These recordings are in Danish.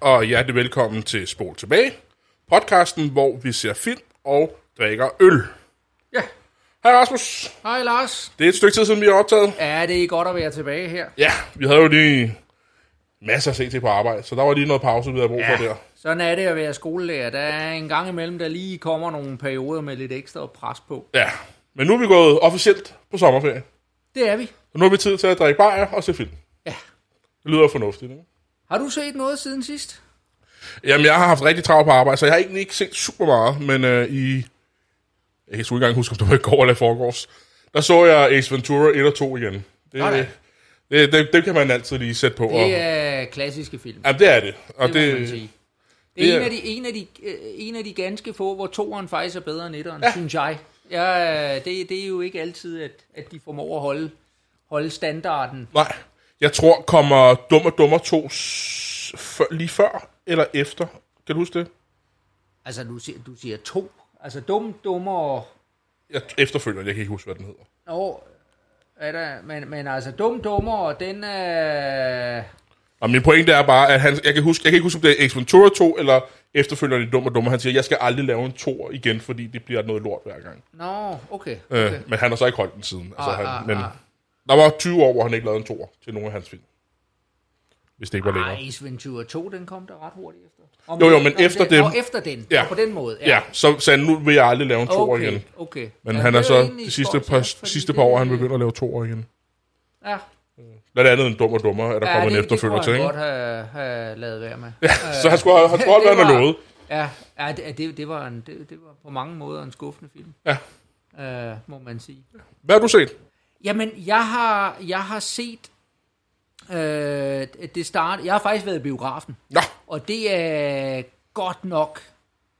og hjertelig velkommen til Spol tilbage. Podcasten, hvor vi ser film og drikker øl. Ja. Hej Rasmus. Hej Lars. Det er et stykke tid siden, vi har optaget. Ja, det er godt at være tilbage her. Ja, vi havde jo lige masser at se til på arbejde, så der var lige noget pause, vi havde brug for der. Sådan er det at være skolelærer. Der er en gang imellem, der lige kommer nogle perioder med lidt ekstra pres på. Ja, men nu er vi gået officielt på sommerferie. Det er vi. Så nu har vi tid til at drikke bajer og se film. Ja. Det lyder fornuftigt, ikke? Har du set noget siden sidst? Jamen, jeg har haft rigtig travlt på arbejde, så jeg har egentlig ikke set super meget, men øh, i... Jeg kan sgu ikke engang huske, om det var i går eller i forgårs. Der så jeg Ace Ventura 1 og 2 igen. Det, Sådan. det, det, det kan man altid lige sætte på. Og, Det er klassiske film. Jamen, det er det. Og Det, det. Det det er, en, af de, en, af de, øh, en af de ganske få, hvor toeren faktisk er bedre end etteren, ja. synes jeg. Ja, det, det er jo ikke altid, at, at de formår at holde, holde standarden. Nej, jeg tror, kommer Dum og Dummer 2 s- før, lige før eller efter. Kan du huske det? Altså, du siger, du siger to. Altså, dum, dummer og... Jeg efterfølger, jeg kan ikke huske, hvad den hedder. Nå, er der, men, men altså, dum, dummer, og den er... Og min pointe er bare, at han, jeg, kan huske, jeg kan ikke huske, om det er Ace Ventura 2 eller efterfølgeren i Dum og Dummer. Han siger, jeg skal aldrig lave en toer igen, fordi det bliver noget lort hver gang. Nå, okay. Okay. okay. Øh, men han har så ikke holdt den siden. Altså, Ah, han, ah, men ah. Der var 20 år, hvor han ikke lavede en toer til nogle af hans film. Hvis det ikke var længere. Ej, Ace Ventura 2, den kom der ret hurtigt efter. Om Jo, jo, det- men efter det, dem- Nå, efter den. Ja. Ja. På den måde. Ja, så sagde nu vil jeg aldrig lave en toer okay, igen. okay. Men ja, han er det så de sidste par, ja, sidste det- par år, han begynder at lave toer igen. Ja, Blandt andet en dum og dummer, at der ja kommer det, en efterfølger det til, kunne ikke? han godt have, have lavet være med. Ja, så han skulle, have- han skulle det han var- lovede. Ja, ja det, det, det, var en, det, det var på mange måder en skuffende film, Ja. øh, må man sige. Hvad har du set? Jamen, jeg har, jeg har set... Øh, det start, jeg har faktisk været i biografen. Nå, Og det er godt nok,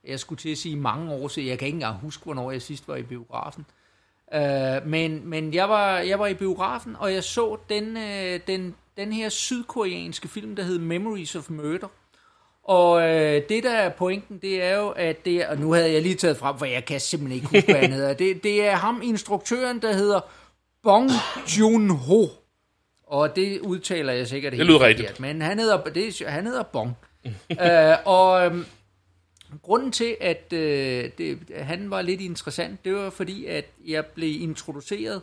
jeg skulle til at sige mange år siden, jeg kan ikke engang huske, hvornår jeg sidst var i biografen. Uh, men men jeg, var, jeg var i biografen, og jeg så den, uh, den, den her sydkoreanske film, der hed Memories of Murder. Og uh, det, der er pointen, det er jo, at det er, og nu havde jeg lige taget frem, for jeg kan simpelthen ikke huske, hvad han hedder. Det, det er ham, instruktøren, der hedder Bong Joon-ho. Og det udtaler jeg sikkert helt lyder forkert, rigtigt. Men han hedder, det, er- han hedder Bong. uh, og øhm, grunden til, at øh, det, han var lidt interessant, det var fordi, at jeg blev introduceret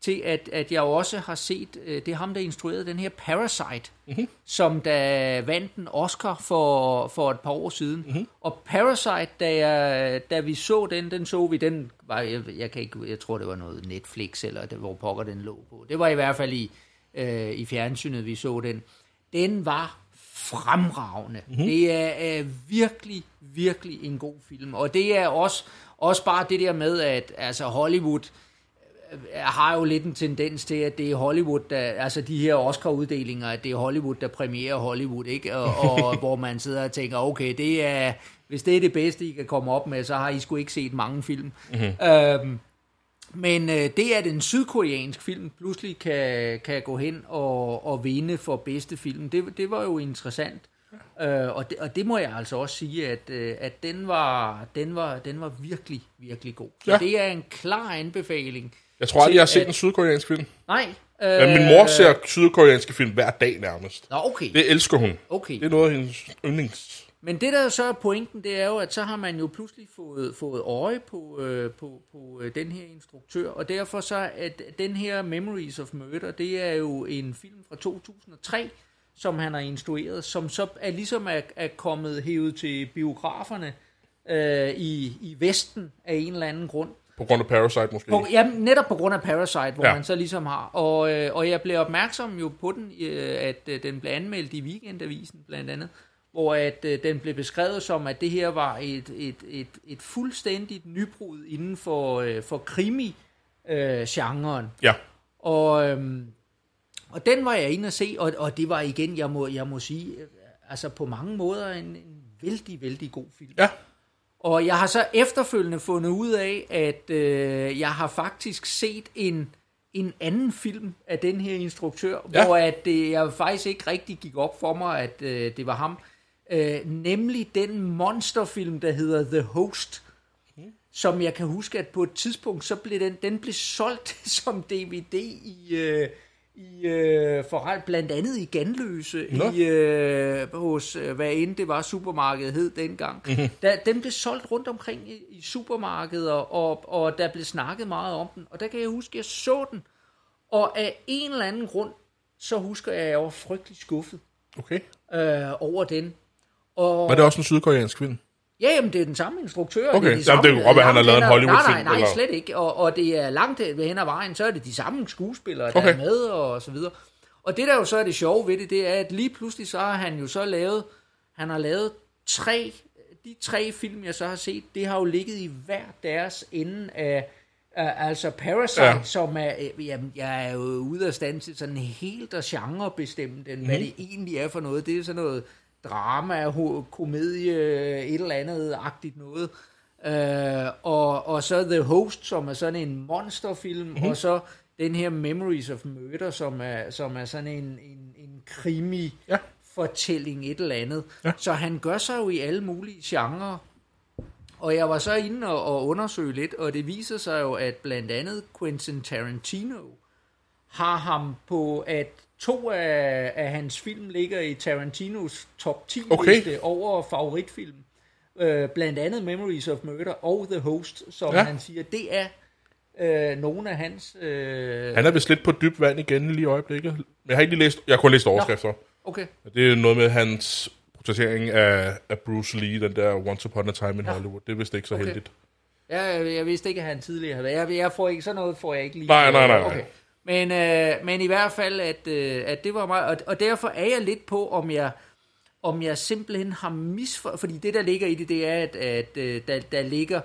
til, at, at jeg også har set, øh, det er ham, der instruerede den her Parasite, mm-hmm. som da vandt en Oscar for, for et par år siden. Mm-hmm. Og Parasite, da, jeg, da vi så den, den så vi, den var, jeg, jeg, kan ikke, jeg tror, det var noget Netflix, eller det, hvor pokker den lå på. Det var i hvert fald i, øh, i fjernsynet, vi så den. Den var fremragende. Mm-hmm. Det er øh, virkelig, virkelig en god film. Og det er også, også bare det der med, at altså Hollywood har jo lidt en tendens til, at det er Hollywood, der, altså de her Oscar-uddelinger, at det er Hollywood, der premierer Hollywood, ikke? Og, og hvor man sidder og tænker, okay, det er, hvis det er det bedste, I kan komme op med, så har I sgu ikke set mange film. Mm-hmm. Øhm, men øh, det, at en sydkoreansk film pludselig kan, kan gå hen og, og vinde for bedste film, det, det var jo interessant. Øh, og, det, og det må jeg altså også sige, at, øh, at den, var, den, var, den var virkelig, virkelig god. Så Ja. ja. det er en klar anbefaling. Jeg tror aldrig, jeg har set at- en sydkoreansk film. Nej. Øh, Men min mor ser sydkoreanske film hver dag nærmest. Nå, okay. Det elsker hun. okay. Det er noget af hendes yndlings. Men det der så er pointen, det er jo, at så har man jo pludselig fået, fået øje på, øh, på, på øh, den her instruktør, og derfor så at den her Memories of Murder, det er jo en film fra 2003, som han har instrueret, som så er ligesom er, er kommet hævet til biograferne øh, i, i Vesten af en eller anden grund. På grund af Parasite måske. På, ja, netop på grund af Parasite, hvor Ja. man så ligesom har. Og, øh, og jeg blev opmærksom jo på den, øh, at øh, den blev anmeldt i Weekendavisen blandt andet, hvor at øh, den blev beskrevet som, at det her var et, et, et, et fuldstændigt nybrud inden for, øh, for krimi-genren. Ja. Og, øhm, og den var jeg inde at se, og, og det var igen, jeg må, jeg må sige, altså på mange måder en, en vældig, vældig god film. Ja. Og jeg har så efterfølgende fundet ud af, at øh, jeg har faktisk set en, en anden film af den her instruktør, Ja. hvor at, øh, jeg faktisk ikke rigtig gik op for mig, at øh, det var ham. Øh, nemlig den monsterfilm, der hedder The Host, som jeg kan huske, at på et tidspunkt, så blev den, den blev solgt som DVD i, øh, i øh, forhold, blandt andet i Ganløse, Nå. i, øh, hos øh, hvad end det var supermarkedet hed dengang. Mhm. Mm-hmm. Da, den blev solgt rundt omkring i, i supermarkeder, og, og der blev snakket meget om den. Og der kan jeg huske, at jeg så den, og af en eller anden grund, så husker jeg, at jeg var frygtelig skuffet Okay. øh, over den. Og, Var det også en sydkoreansk film? Ja, jamen, det er den samme instruktør. Okay, det, er de jamen, samme, det kunne godt være, han har lavet en Hollywood-film, Nej, nej, nej, eller- slet ikke. Og, og det er langt hen ad vejen, så er det de samme skuespillere, der Okay. er med, og så videre. Og det, der jo så er det sjove ved det, det er, at lige pludselig så har han jo så lavet, han har lavet tre, de tre film, jeg så har set, det har jo ligget i hver deres ende af, af altså Parasite, Ja. ja. som er, øh, jamen, jeg er jo ude af stand til sådan helt at genrebestemme den, mm. hvad det egentlig er for noget. Det er sådan noget drama, komedie, et eller andet agtigt noget. Øh, og, og så The Host, som er sådan en monsterfilm, mm. og så den her Memories of Murder, som er, som er sådan en, en, en krimi Ja. fortælling, et eller andet. Ja. Så han gør sig jo i alle mulige genrer. Og jeg var så inde og, og undersøge lidt, og det viser sig jo, at blandt andet Quentin Tarantino har ham på, at to af, af hans film ligger i Tarantinos top 10 Okay. liste over favoritfilm. Øh, blandt andet Memories of Murder og The Host, som Ja. ja. han siger, det er øh, nogle af hans... Øh, Han er vist lidt på dyb vand igen lige i øjeblikket. Men jeg har ikke lige læst, jeg har kun læst overskrifter. okay, Det er noget med hans portrættering af, af Bruce Lee, den der Once Upon a Time in Ja. Hollywood. Det er vist ikke så Okay. heldigt. jeg, jeg vidste ikke, at han tidligere havde været. Jeg, jeg får ikke sådan noget, får jeg ikke lige. Nej, nej, nej, nej. Okay. Men, øh, men i hvert fald, at, øh, at det var meget, og, og derfor er jeg lidt på, om jeg, om jeg simpelthen har misfor... Fordi det, der ligger i det, det er, at, at øh, der, der ligger...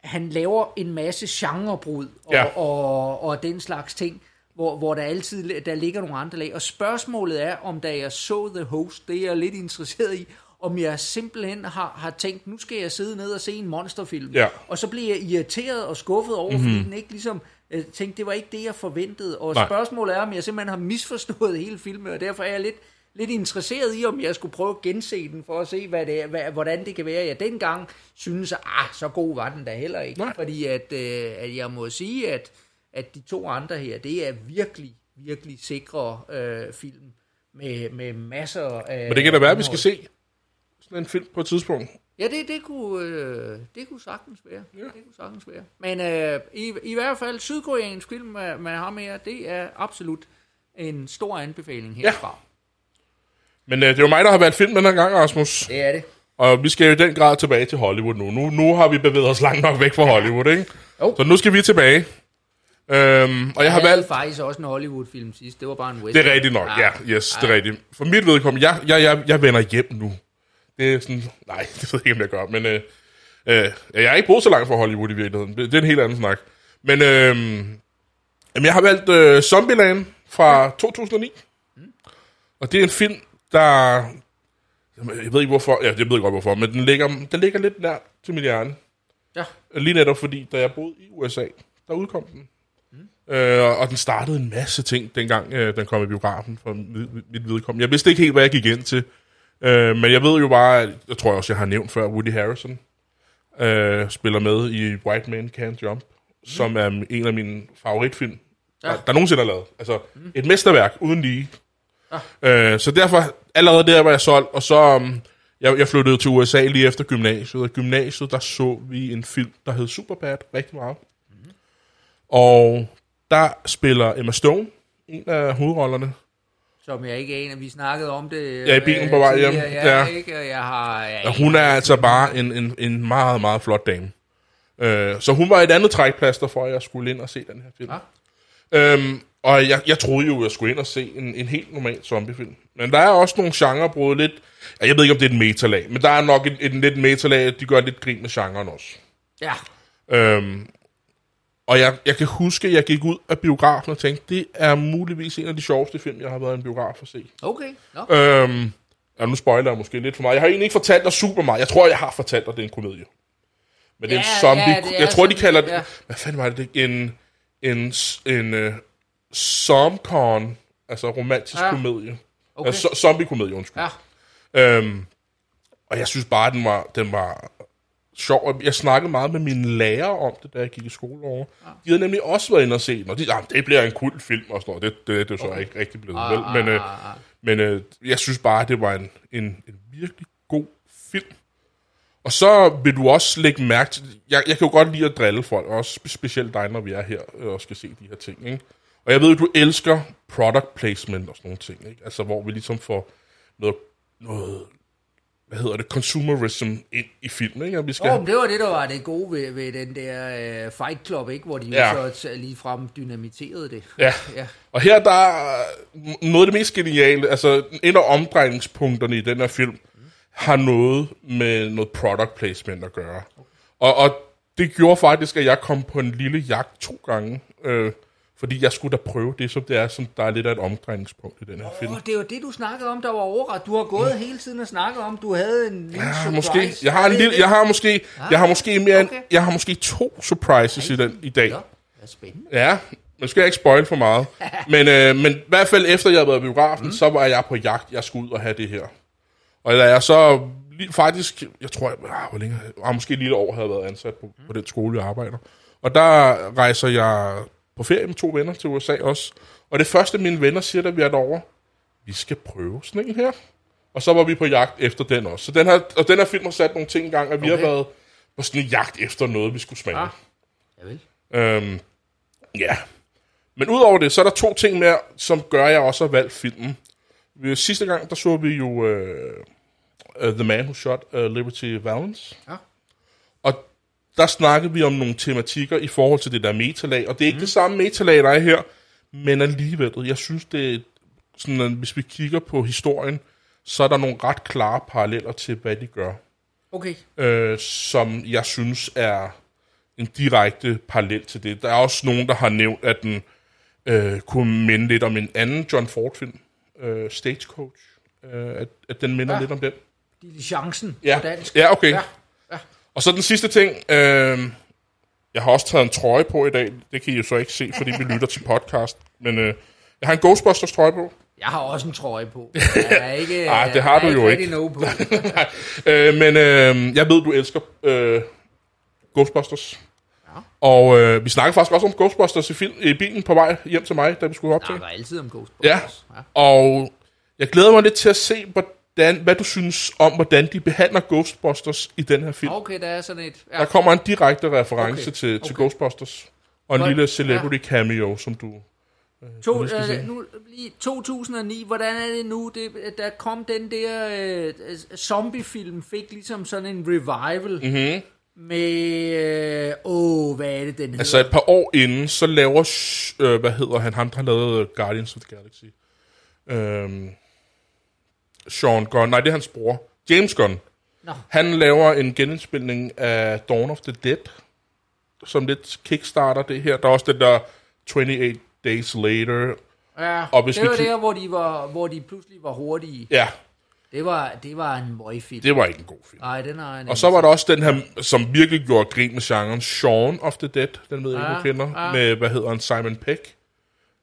Han laver en masse genrebrud og, Ja. og, og den slags ting, hvor, hvor der altid der ligger nogle andre lag. Og spørgsmålet er, om da jeg så The Host, det er jeg lidt interesseret i, om jeg simpelthen har, har tænkt, nu skal jeg sidde ned og se en monsterfilm. Ja. Og så bliver jeg irriteret og skuffet over, mm-hmm. fordi den ikke ligesom jeg tænkte, det var ikke det, jeg forventede. Og Nej. Spørgsmålet er, om jeg simpelthen har misforstået hele filmen, og derfor er jeg lidt, lidt interesseret i, om jeg skulle prøve at gense den, for at se, hvad det hvad, hvordan det kan være. Jeg dengang synes, at ah, så god var den da heller ikke. Nej. Fordi at, øh, at jeg må sige, at, at de to andre her, det er virkelig, virkelig sikre øh, film, med, med masser af... Men det kan da være, at vi skal se sådan en film på et tidspunkt. Ja, det, det, kunne, øh, det kunne sagtens være. Ja. Det kunne sagtens være. Men øh, i, i hvert fald, sydkoreansk film med, med ham her, det er absolut en stor anbefaling herfra. Men øh, det er jo mig, der har været film den her gang, Rasmus. Det er det. Og vi skal jo i den grad tilbage til Hollywood nu. Nu, nu har vi bevæget os langt nok væk fra Hollywood, ikke? Jo. Så nu skal vi tilbage. Øhm, og jeg har valgt... faktisk også en Hollywood-film sidst. Det var bare en western. Det er rigtigt nok, ja. Yes, det er rigtigt. For mit vedkommende, jeg, jeg, jeg, jeg vender hjem nu. Det er sådan... Nej, det ved jeg ikke, om jeg gør. Men øh, øh, jeg har ikke boet så langt fra Hollywood i virkeligheden. Det, det er en helt anden snak. Men øh, jamen, jeg har valgt øh, Zombieland fra 2009. Og det er en film, der... Jeg ved ikke hvorfor. Ja, jeg ved godt hvorfor. Men den ligger, den ligger lidt nær til min hjerne. Ja. Lige netop fordi, da jeg boede i USA, der udkom den. Mm. Øh, og den startede en masse ting, dengang øh, den kom i biografen for mit, mit vedkommende. Jeg vidste ikke helt, hvad jeg gik ind til. Øh, men jeg ved jo bare, at, jeg tror også, jeg har nævnt før, Woody Harrison øh, spiller med i White Man Can't Jump, som er en af mine favoritfilm, ja. der, der nogensinde er lavet. Altså, mm. et mesterværk uden lige. Øh, så derfor, allerede der var jeg solgt, og så, um, jeg, jeg flyttede til USA lige efter gymnasiet, og i gymnasiet, der så vi en film, der hed Superbad, rigtig meget. Mm. Og der spiller Emma Stone, en af hovedrollerne. Som jeg ikke aner. Vi snakkede om det. Ja, i bilen på vej hjem. tidligere. Ja. Ikke? Og jeg har... Jeg Og hun er altså bare en, en, en meget, meget flot dame. Øh, så hun var et andet trækplaster for, at jeg skulle ind og se den her film. Ja. Øhm, og jeg, jeg troede jo, at jeg skulle ind og se en, en helt normal zombiefilm. Men der er også nogle genrebrud lidt... ja, Jeg ved ikke, om det er et metalag, men der er nok et, et lidt metalag, de gør lidt grin med genren også. Ja. Øhm, og jeg, jeg kan huske, at jeg gik ud af biografen og tænkte, det er muligvis en af de sjoveste film, jeg har været i en biograf at se. Okay. Nå. Øhm, ja, nu spoiler jeg måske lidt for mig. Jeg har egentlig ikke fortalt dig super meget. Jeg tror, jeg har fortalt dig, at det er en komedie. Men det er en Ja, zombie... ja, det er jeg tror, de kalder det... ja. Hvad fanden var det? En, en, en uh, zombcon, altså romantisk Ja. komedie. Okay. Altså, zo- zombie-komedie, undskyld. Ja. Øhm, og jeg synes bare, den var, den var sjov. Jeg snakkede meget med mine lærere om det, da jeg gik i skole over. De havde nemlig også været inde og set den, og de sagde, det bliver en kult film og sådan noget. Det, det, det er så okay. ikke rigtig blevet Ah, vel. ah, Men, øh, ah, ah. men øh, jeg synes bare, det var en, en, en virkelig god film. Og så vil du også lægge mærke til, jeg, jeg kan jo godt lide at drille folk, også spe- specielt dig, når vi er her øh, og skal se de her ting. Ikke? Og jeg ved, at du elsker product placement og sådan nogle ting, ikke? Altså, hvor vi ligesom får noget, noget hvad hedder det, consumerism ind i filmen, ikke? Og vi skal, Åh, men det var det, der var det gode ved, ved den der uh, Fight Club, ikke? Hvor de Ja. så lige frem dynamiterede det. Ja. ja. Og her der er noget af det mest geniale, altså en af omdrejningspunkterne i den her film, har noget med noget product placement at gøre. Og, og det gjorde faktisk, at jeg kom på en lille jagt to gange, øh, fordi jeg skulle da prøve det, som det er, som der er lidt af et omdrejningspunkt i den her film. Åh, det var det, du snakkede om, der var overret. Du har gået hele tiden og snakket om, du havde en lille Ja, surprise. måske. Jeg har en lille, jeg har måske, jeg har måske mere, end, okay. jeg har måske to surprises i den i dag. Nå, det er spændende. Ja, nu skal jeg ikke spoil for meget. Men, øh, men i hvert fald efter jeg havde været biografen, mm. så var jeg på jagt. Jeg skulle ud og have det her. Og da jeg så lige, faktisk, jeg tror, jeg, ah, hvor længe, ah, måske lige et år havde jeg været ansat på, på den skole, jeg arbejder. Og der rejser jeg på ferie med to venner til USA også. Og det første, mine venner siger, da vi er derovre, vi skal prøve sådan en her. Og så var vi på jagt efter den også. Så den her, og den her film har sat nogle ting i gang, at vi Okay. har været på sådan en jagt efter noget, vi skulle smage. Ah. Jeg vil. Øhm, ja. Men udover det, så er der to ting mere, som gør, at jeg også har valgt filmen. Vi- Sidste gang, der så vi jo uh, uh, The Man Who Shot uh, Liberty Valance. Ja. Og der snakkede vi om nogle tematikker i forhold til det der metalag. Og det er ikke mm. det samme metalag, der er her, men alligevel, jeg synes, det er sådan, at hvis vi kigger på historien, så er der nogle ret klare paralleller til, hvad de gør Okay. øh, som jeg synes er en direkte parallel til det. Der er også nogen, der har nævnt, at den øh, kunne minde lidt om en anden John Ford-film, øh, Stagecoach. Øh, at, at den minder ja. Lidt om den. Diligencen Ja, på dansk. ja okay. Ja. Ja. Og så den sidste ting. Øh, jeg har også taget en trøje på i dag. Det kan I jo så ikke se, fordi vi lytter til podcast. Men øh, jeg har en Ghostbusters trøje på. Jeg har også en trøje på. Jeg er ikke, Ej, det har du er jo ikke. Noget på. øh, men øh, jeg ved, du elsker øh, Ghostbusters. Ja. Og øh, vi snakkede faktisk også om Ghostbusters i, film, i bilen på vej hjem til mig, da vi skulle op til. Er altid om Ja, Ghostbusters. Ja. og jeg glæder mig lidt til at se, hvordan, hvad du synes om, hvordan de behandler Ghostbusters i den her film. Okay, der er sådan et... Ja. Der kommer en direkte reference Okay, til, til okay. Ghostbusters. Og en Godt, lille celebrity cameo, som du... To, skal se. øh, nu, lige 2009, hvordan er det nu? Det, der kom den der øh, zombiefilm, fik ligesom sådan en revival mm-hmm. med, øh, åh, hvad er det, den hedder? Altså et par år inden, så laver, øh, hvad hedder han, ham der har lavet Guardians of the Galaxy. Øhm, Sean Gunn, nej det er hans bror, James Gunn. Nå. Han laver en genindspilning af Dawn of the Dead, som lidt kickstarter det her. Der er også det der 28 Days Later. ja, og hvis det vi var kig- der, hvor de, var, hvor de pludselig var hurtige. Ja, Det var, det var en møgfilm. det var ikke en god film. Nej, den har en Og så var der også den her, som virkelig gjorde grin med genren, Shaun of the Dead, den ved jeg ikke, Ja, du kender, ja. med, hvad hedder han, Simon Pegg.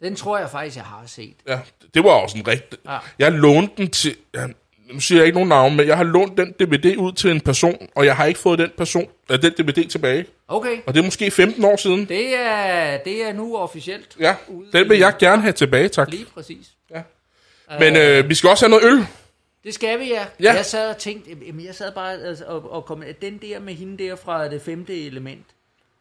Den tror jeg faktisk, jeg har set. Ja, det var også en rigtig... Ja. Jeg lånte den til... Ja, nu siger jeg ikke nogen navn, men jeg har lånt den DVD ud til en person, og jeg har ikke fået den person, øh, den DVD tilbage. Okay, Og det er måske 15 år siden. det er, det er nu officielt. Ja, den vil jeg gerne have tilbage, tak. Lige præcis. Men øh, vi skal også have noget øl. Det skal vi, ja. Ja. Jeg sad og tænkte, jamen, jeg sad bare altså, og, og kom, den der med hende der fra det femte element.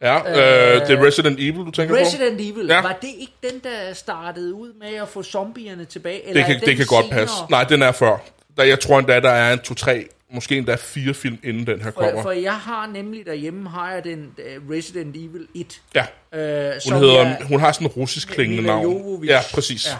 Ja, øh, det er Resident Evil, du tænker Resident Evil, Ja. var det ikke den, der startede ud med at få zombierne tilbage? på. Eller Det kan, det kan godt passe. Nej, den er før. Der, jeg tror endda, der er en to-tre, måske endda fire film, inden den her For, kommer. for jeg har nemlig derhjemme, har jeg den uh, Resident Evil 1. Ja, Øh, hun, hedder, jeg, hun har sådan en russisk klingende navn. Ja, præcis. Ja.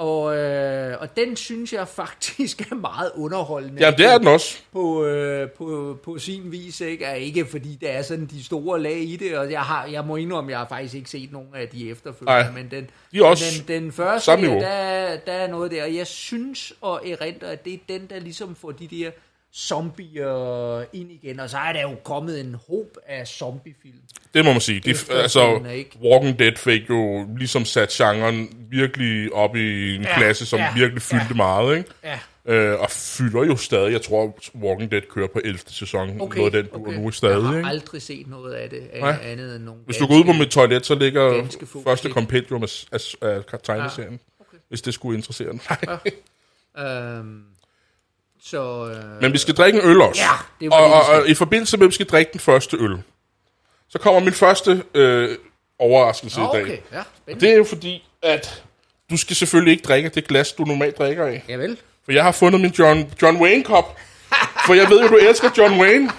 Og, øh, og den synes jeg faktisk er meget underholdende. Ja, det er den også. på, øh, på, på sin vis, ikke? Er ikke fordi der er sådan de store lag i det, og jeg, har, jeg må indrømme, jeg har faktisk ikke set nogen af de efterfølgende, Nej, men den, de også den, den første, der, der er noget der, og jeg synes og erindrer, at det er den, der ligesom får de der zombier ind igen, og så er der jo kommet en håb af zombiefilm. Det må man sige. De, altså, ikke? Walking Dead fik jo ligesom sat genren virkelig op i en Ja, klasse, som ja, virkelig fyldte ja. meget. Ikke? Ja, Øh, og fylder jo stadig. Jeg tror, Walking Dead kører på 11. sæson. Okay, noget af den, okay. nu stadig. Jeg har ikke? aldrig set noget af det, Nej. af, andet end nogle Hvis du går ud på mit toilet, så ligger første kompendium af, af, af tegneserien. Ja, okay. Hvis det skulle interessere dig. Øhm, så... Øh, Men vi skal drikke en øl også. Ja, det var og, det, og, og i forbindelse med, at vi skal drikke den første øl, så kommer min første øh, overraskelse Nå, i dag. okay, ja, spændende. Det er jo fordi, at du skal selvfølgelig ikke drikke det glas, du normalt drikker af. Ja vel. For jeg har fundet min John, John Wayne-kop. For jeg ved jo, du elsker John Wayne.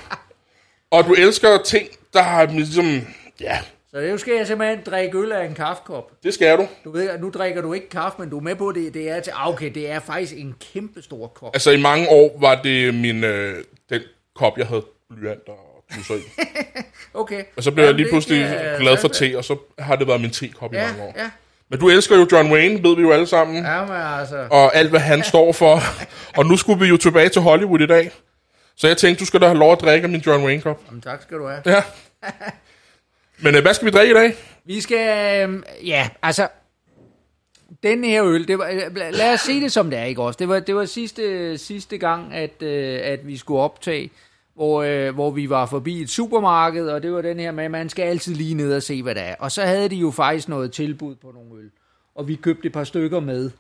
Og du elsker ting, der har ligesom... Ja, Så nu skal jeg simpelthen drikke øl af en kaffekop. det skal du. Du ved, nu drikker du ikke kaffe, men du er med på det. Det er til, ah, okay, det er faktisk en kæmpe stor kop. Altså i mange år var det min, øh, den kop, jeg havde blyanter og plusser i. Okay. Og så blev jeg Jamen, lige det pludselig giver- glad for te, og så har det været min tekop i Ja, mange år. ja. Men du elsker jo John Wayne, ved vi jo alle sammen. Ja, men altså... Og alt, hvad han står for. Og nu skulle vi jo tilbage til Hollywood i dag. Så jeg tænkte, du skal da have lov at drikke min John Wayne-kop. Jamen, tak skal du have. Ja. Men øh, hvad skal vi drikke i dag? Vi skal, øhm, ja, altså, den her øl, det var, øh, lad os se det som det er, ikke også? Det var, det var sidste, sidste gang, at, øh, at vi skulle optage, hvor, øh, hvor vi var forbi et supermarked, og det var den her med, at man skal altid lige ned og se, hvad det er. Og så havde de jo faktisk noget tilbud på nogle øl, og vi købte et par stykker med.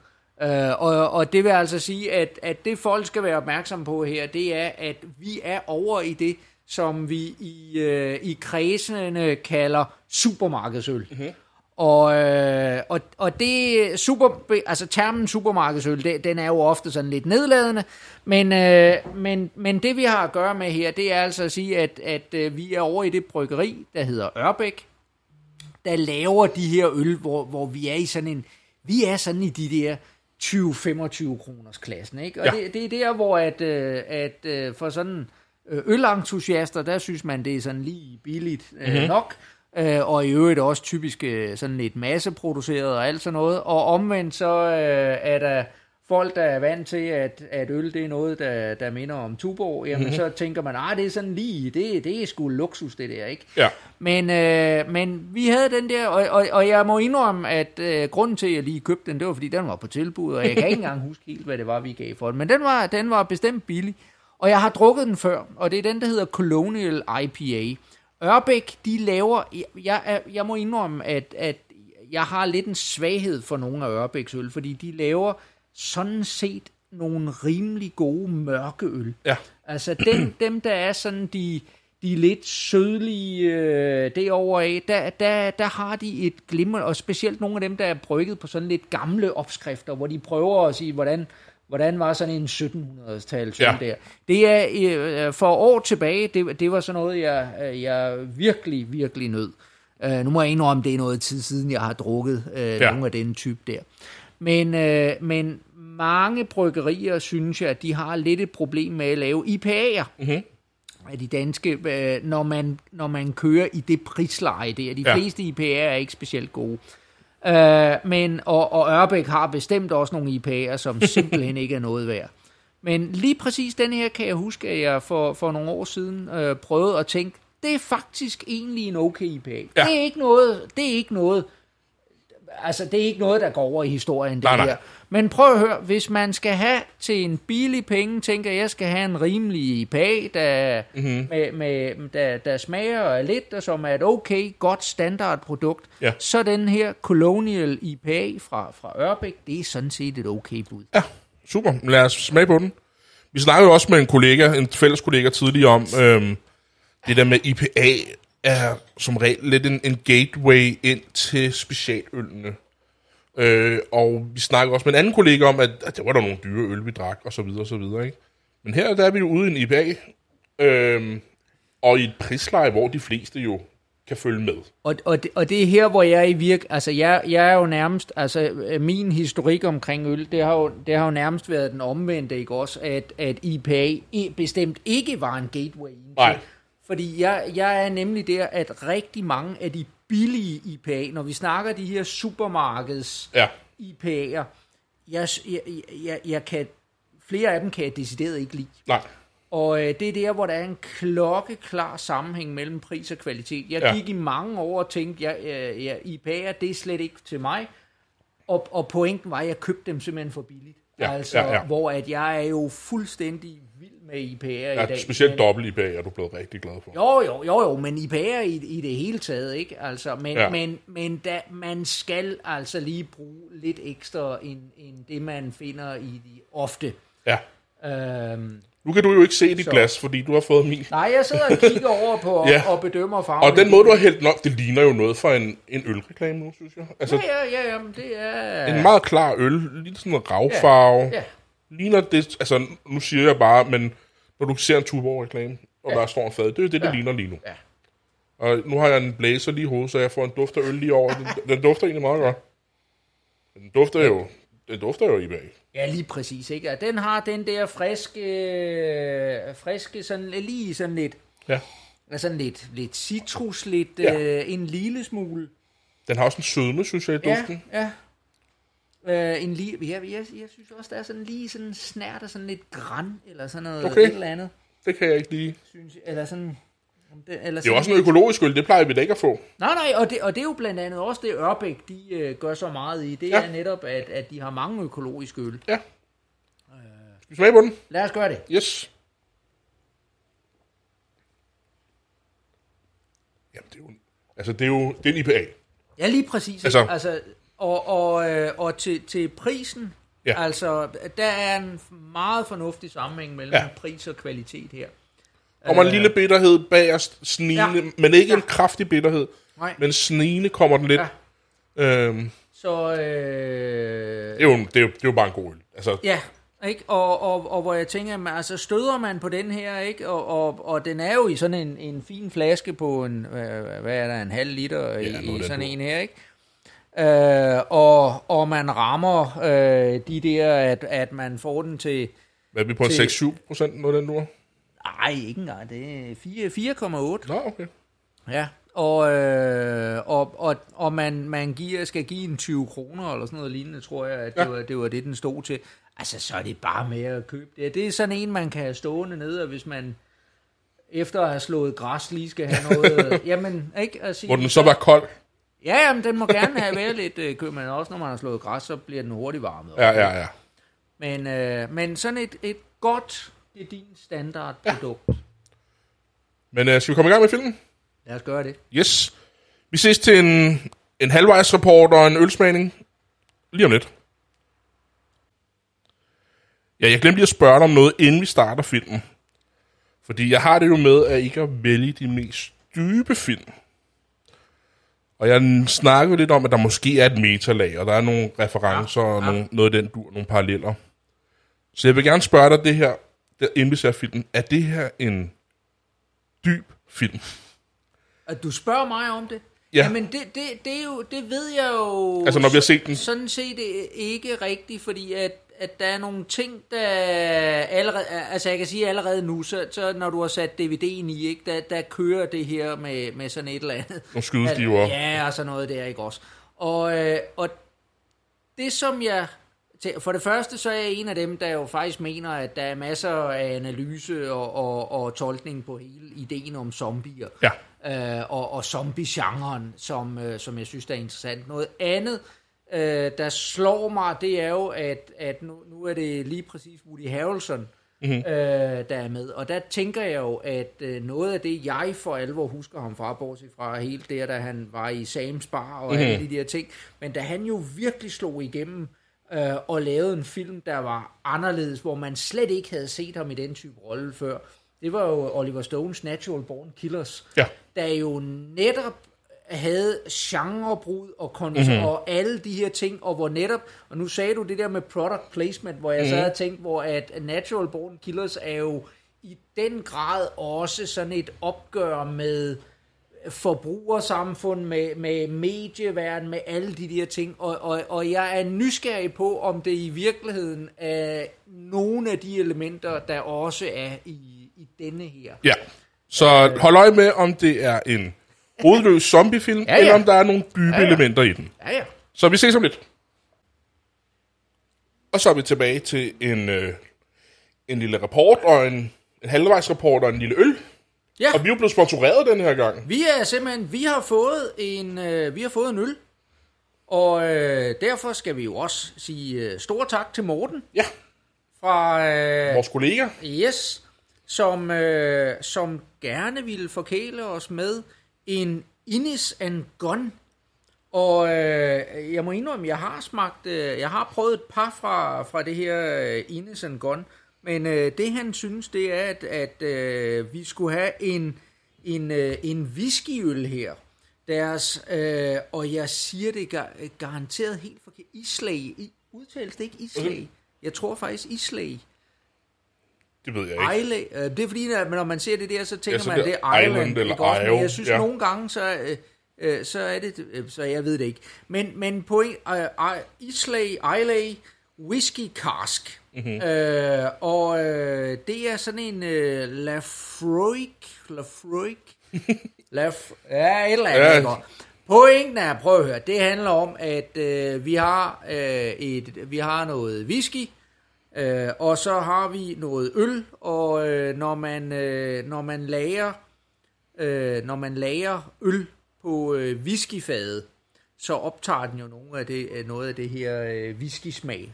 Uh, og, og det vil altså sige, at, at det folk skal være opmærksom på her, det er, at vi er over i det, som vi i, øh, i kredsene kalder supermarkedsøl. Mm-hmm. Og, øh, og, og det super, altså termen supermarkedsøl, det, den er jo ofte sådan lidt nedladende, men, øh, men, men det vi har at gøre med her, det er altså at sige, at, at øh, vi er over i det bryggeri, der hedder Ørbæk, der laver de her øl, hvor, hvor vi er i sådan en, vi er sådan i de der 20-25 kroners klassen, ikke? Og Ja. det, det er der, hvor at, øh, at øh, for sådan ølentusiaster, der synes man, det er sådan lige billigt øh, Mhm. mm-hmm. nok, øh, og i øvrigt også typisk øh, sådan lidt masseproduceret og alt sådan noget, og omvendt så øh, er der folk, der er vant til, at, at øl det er noget, der, der minder om Tuborg, jamen mm-hmm. så tænker man, ah, det er sådan lige, det, det er sgu luksus, det der, ikke? Ja. Men, øh, men vi havde den der, og, og, og jeg må indrømme, at øh, grunden til, at jeg lige købte den, det var, fordi den var på tilbud, og jeg kan ikke engang huske helt, hvad det var, vi gav for den. Men den var, den var bestemt billig, og jeg har drukket den før, og det er den, der hedder Colonial IPA. Ørbæk, de laver, jeg, jeg, må indrømme, at, at jeg har lidt en svaghed for nogle af Ørbæks øl, fordi de laver sådan set nogle rimelig gode mørke øl. Ja. Altså dem, dem der er sådan de, de lidt sødlige øh, derovre af, der, der, der har de et glimmer, og specielt nogle af dem, der er brygget på sådan lidt gamle opskrifter, hvor de prøver at sige, hvordan, hvordan var sådan en 1700-tals Ja. der. Det er øh, for år tilbage, det, det var sådan noget, jeg, øh, jeg virkelig, virkelig nød. Uh, nu må jeg indrømme, det er noget tid siden, jeg har drukket uh, ja. nogle af den type der. Men, øh, men mange bryggerier, synes jeg, de har lidt et problem med at lave IPA'er Mhm. af de danske, øh, når, man, når man kører i det prisleje der. De Ja. fleste IPA'er er ikke specielt gode. Øh, men, og, og Ørbæk har bestemt også nogle IPA'er, som simpelthen ikke er noget værd. Men lige præcis den her kan jeg huske, at jeg for, for nogle år siden øh, prøvede at tænke, det er faktisk egentlig en okay IPA. Ja. Det er ikke noget, det er ikke noget, altså det er ikke noget, der går over i historien, det Nej, nej. her. Men prøv at høre, hvis man skal have til en billig penge, tænker jeg, skal have en rimelig IPA, der, Mhm. mm-hmm. med, med, der, der smager lidt, og som er et okay, godt standardprodukt. Ja. Så den her Colonial IPA fra, fra Ørbæk, det er sådan set et okay bud. Ja, super. Lad os smage på den. Vi snakkede jo også med en kollega, en fælles kollega tidligere om, øhm, det der med IPA er som regel lidt en, en gateway ind til specialølene. Øh, og vi snakkede også med en anden kollega om, at, at det var der nogle dyre øl, vi drak, og så videre, og så videre. Ikke? Men her der er vi jo ude i en IPA, øhm, og i et prisleje, hvor de fleste jo kan følge med. Og, og, det, og det er her, hvor jeg i virk... Altså, jeg, jeg er jo nærmest... Altså, øh, min historik omkring øl, det har jo, det har jo nærmest været den omvendte, ikke også? At, at IPA bestemt ikke var en gateway. ind Nej. Fordi jeg, jeg er nemlig der, at rigtig mange af de billige IPA, når vi snakker de her supermarkeds Ja, IPA'er, jeg, jeg, jeg, jeg kan, flere af dem kan jeg decideret ikke lide. nej. Og øh, det er der, hvor der er en klokkeklar sammenhæng mellem pris og kvalitet. Jeg Ja. gik i mange år og tænkte, ja, øh, ja, IPA'er, det er slet ikke til mig. Og, og pointen var, at jeg købte dem simpelthen for billigt. Ja, altså, ja, ja. hvor at jeg er jo fuldstændig med IPA'er i Ja, dag. specielt men- dobbelt IPA er du blevet rigtig glad for. Jo, jo, jo, jo, men IPA'er i, i det hele taget, ikke? Altså, men, Ja. ja. men, men da, man skal altså lige bruge lidt ekstra, end, end det, man finder i de ofte. Ja. Øhm, Nu kan du jo ikke se dit Så. glas, fordi du har fået min. nej, jeg sidder og kigger over på Ja. ja. og bedømmer farven. Og den måde, du har hældt nok, det ligner jo noget for en, en ølreklame nu, synes jeg. Altså, Ja, ja, ja, ja, men det er... en meget klar øl, lige sådan en ravfarve. Ja, Ligner det, altså nu siger jeg bare, men når du ser en Tuborg-reklame, og der står en fad, det er jo det, det ligner lige nu. Ja. Og nu har jeg en blazer lige i hovedet, så jeg får en duft af øl lige over. Den, den dufter egentlig meget godt. Den dufter jo, den dufter jo i bag. Ja, lige præcis, ikke? Og den har den der friske, øh, friske sådan, lige sådan lidt, Ja. ja, sådan lidt, lidt citrus, lidt Ja. øh, en lille smule. Den har også en sødme, synes jeg, i duften. Ja, ja. Øh, en lige, ja, jeg, jeg synes også, der er sådan lige sådan en snært af sådan lidt græn, eller sådan noget Okay. et eller andet, Det kan jeg ikke lide. synes jeg, eller sådan... Det, eller Det er jo også en økologisk øl, det plejer vi da ikke at få. Nej, nej, og det, og det er jo blandt andet også det, Ørbæk, de øh, gør så meget i. Det Ja. er netop, at, at de har mange økologiske øl. Ja. Skal vi smage på den? Lad os gøre det. Yes. Jamen, det er jo, altså, det er jo det er en IPA. Ja, lige præcis. Altså, altså og, og, øh, og til, til prisen, Ja. altså, der er en meget fornuftig sammenhæng mellem Ja. pris og kvalitet her. Kommer en lille bitterhed bagerst, snigende, ja. Men ikke ja. en kraftig bitterhed, Nej. men snigende kommer den lidt. Ja. Øhm, Så, øh, det, er jo, det, er jo, det er jo bare en god øl. Altså, ja, ikke? Og, og, og hvor jeg tænker, man, altså støder man på den her, ikke? Og, og, og den er jo i sådan en, en fin flaske på en, øh, hvad er der, en halv liter Ja, i, i sådan en her, ikke? Øh, og, og man rammer øh, de der, at, at man får den til, hvad er vi på Til- 6-7 procent, af den nu? nej, ikke engang, det er 4 4,8. Nå, okay. Ja, og, øh, og, og, og man, man giver, skal give en 20 kroner eller sådan noget lignende, tror jeg, at det, Ja. var, det var det, den stod til. Altså, så er det bare med at købe det. Det er sådan en, man kan have stående nede, og hvis man efter at have slået græs lige skal have noget... jamen, ikke? Sige, Må den så være kold? Ja, jamen, den må gerne have været lidt øh, køb, men også når man har slået græs, så bliver den hurtigt varmet op. Ja, ja, ja. Men, øh, men sådan et, et godt, det er din standardprodukt. Ja. Men øh, skal vi komme i gang med filmen? Lad os gøre det. Yes. Vi ses til en, en halvvejsrapport og en ølsmagning. Lige om lidt. Ja, jeg glemte lige at spørge dig om noget, inden vi starter filmen. Fordi jeg har det jo med, at ikke at vælge de mest dybe film. Og jeg snakkede lidt om, at der måske er et metalag, og der er nogle referencer og nogle, noget af den dur, nogle paralleller. Så jeg vil gerne spørge dig det her, der, inden vi ser filmen. Er det her en dyb film? At du spørger mig om det? Ja. Jamen, det, det, det, er jo, det ved jeg jo... Altså, når vi har set den. Sådan set ikke rigtigt, fordi at, at der er nogle ting, der allerede... Altså, jeg kan sige allerede nu, så, så når du har sat DVD'en i, ikke, der, der kører det her med, med sådan et eller andet. Nogle skydeskiver. Ja, og sådan noget der, ikke også? Og, øh, og det, som jeg... For det første, så er jeg en af dem, der jo faktisk mener, at der er masser af analyse og, og, og tolkning på hele ideen om zombier Ja. øh, og, og zombie-genren, som, øh, som jeg synes der er interessant. Noget andet, øh, der slår mig, det er jo, at, at nu, nu er det lige præcis Woody Harrelson, mm-hmm. øh, der er med. Og der tænker jeg jo, at øh, noget af det, jeg for alvor husker ham fra, bortset fra helt det, da han var i Sam's Bar og mm-hmm. alle de der ting, men da han jo virkelig slog igennem, øh, og lavede en film, der var anderledes, hvor man slet ikke havde set ham i den type rolle før. Det var jo Oliver Stones Natural Born Killers, Ja. der jo netop havde genrebrud og, kon- mm-hmm. og alle de her ting, og hvor netop, og nu sagde du det der med product placement, hvor jeg mm-hmm. så havde tænkt, hvor at Natural Born Killers er jo i den grad også sådan et opgør med forbrugersamfund, med, med medieverden, med alle de der ting, og, og, og jeg er nysgerrig på, om det i virkeligheden er nogle af de elementer, der også er i, i denne her. Ja. Så hold øje med, om det er en rodløs zombiefilm, ja, Ja, eller om der er nogle dybe ja, Ja, elementer i den. Ja, ja. Så vi ses om lidt. Og så er vi tilbage til en, øh, en lille rapport, og en, en halvvejsrapport og en lille øl. Ja. Og vi er blevet sponsoreret den her gang. Vi er simpelthen, vi har fået en, øh, vi har fået en øl, Og øh, derfor skal vi jo også sige øh, stor tak til Morten Ja, fra øh, vores kollega. Yes, som, øh, som gerne ville forkæle os med en Innis and Gun. Og øh, jeg må indrømme, jeg har smagt, øh, jeg har prøvet et par fra, fra det her øh, Innis and Gun. Men øh, det han synes, det er, at, at øh, vi skulle have en, en, øh, en whiskyøl her. Deres, øh, og jeg siger det gar- garanteret helt forkert. Islag. I, udtales det ikke Islag? Jeg tror faktisk Islag. Det ved jeg ikke. Isle, øh, det er fordi, at når man ser det der, så tænker Ja, så man, at det er Island. Island eller også? Men Isle, jeg synes, ja. nogle gange, så, øh, øh, så er det, øh, så jeg ved det ikke. Men, men på en, øh, øh, Islay, Islay Whisky Cask. Mhm. Mm-hmm. Øh, og øh, det er sådan en øh, Lafroig, Lafroig, Laf, ja, et eller andet. Ja. Pointen er, prøv at høre, det handler om, at øh, vi, har, øh, et, vi har noget whisky, øh, og så har vi noget øl, og øh, når man, øh, når man lager øh, når man lager øl på øh, whiskyfadet, så optager den jo nogle af det, øh, noget af det her øh, whiskysmag,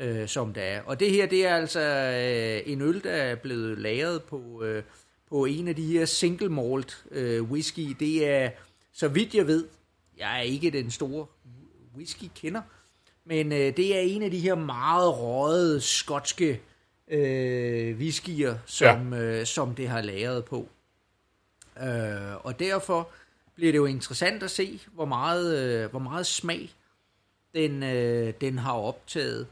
øh, som der er. Og det her, det er altså øh, en øl, der er blevet lagret på, øh, på en af de her single malt øh, whisky. Det er, så vidt jeg ved, jeg er ikke den store whisky-kender, men øh, det er en af de her meget røde skotske øh, whiskyer, som, ja. øh, som det har lagret på. Øh, og derfor bliver det jo interessant at se, hvor meget, øh, hvor meget smag den, øh, den har optaget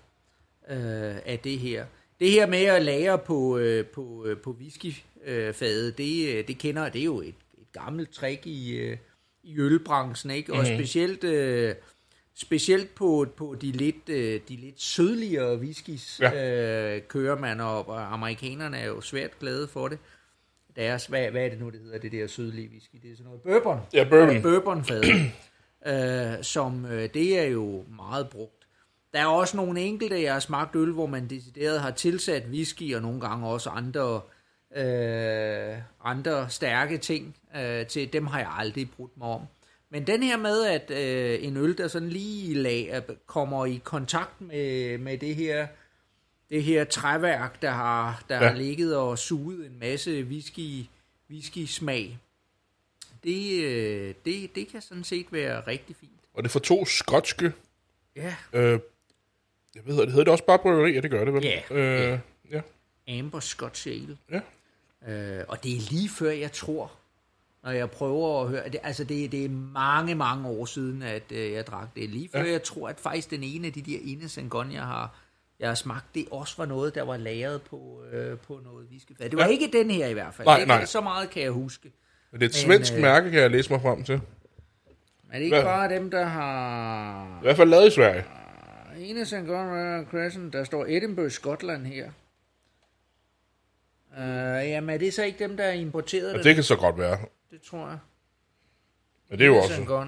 øh, af det her. Det her med at lære på, øh, på, øh, på whiskyfadet, det, øh, det kender, det er jo et, et gammelt trick i, øh, i ølbranchen, ikke? Og Mhm. specielt, øh, specielt på, på de, lidt, øh, de lidt sødligere whiskys ja. øh, kører man, og, og amerikanerne er jo svært glade for det. Deres, hvad, hvad er det nu, det hedder, det der sødlige whisky? Det er sådan noget bourbon. Ja, bourbon. Bourbonfad, øh, som øh, det er jo meget brugt. Der er også nogle enkelte, jeg har smagt øl, hvor man decideret har tilsat whisky, og nogle gange også andre, øh, andre stærke ting øh, til. Dem har jeg aldrig brudt mig om. Men den her med, at øh, en øl, der sådan lige lag, kommer i kontakt med, med det her det her træværk, der har, der Ja. ja. har ligget og suget en masse whisky, whisky-smag, det, øh, det, det kan sådan set være rigtig fint. Og det er for to skotske... Ja, Øh, jeg ved, det hedder det også bare bryggeri? Ja, det gør det vel? Ja, Øh, ja. Amber Scotch Ale. Ja. Øh, og det er lige før, jeg tror, når jeg prøver at høre... Det, altså, det, det er mange, mange år siden, at øh, jeg drak det. Lige før, Ja. jeg tror, at faktisk den ene af de der Ines Gun, jeg har, jeg har smagt, det også var noget, der var lagret på, øh, på noget whiskyfad. Det var Ja. ikke den her i hvert fald. Nej, det, nej. Så meget kan jeg huske. Men det er et Men, svensk øh, mærke, kan jeg læse mig frem til. Men er det ikke Hvad? bare dem, der har... I hvert fald lavet i Sverige. Ines and Gun Crescent, der står Edinburgh, Skotland her. Uh, jamen, er det så ikke dem, der er importeret Og det? det kan så godt være. Det tror jeg. Men det er jo også...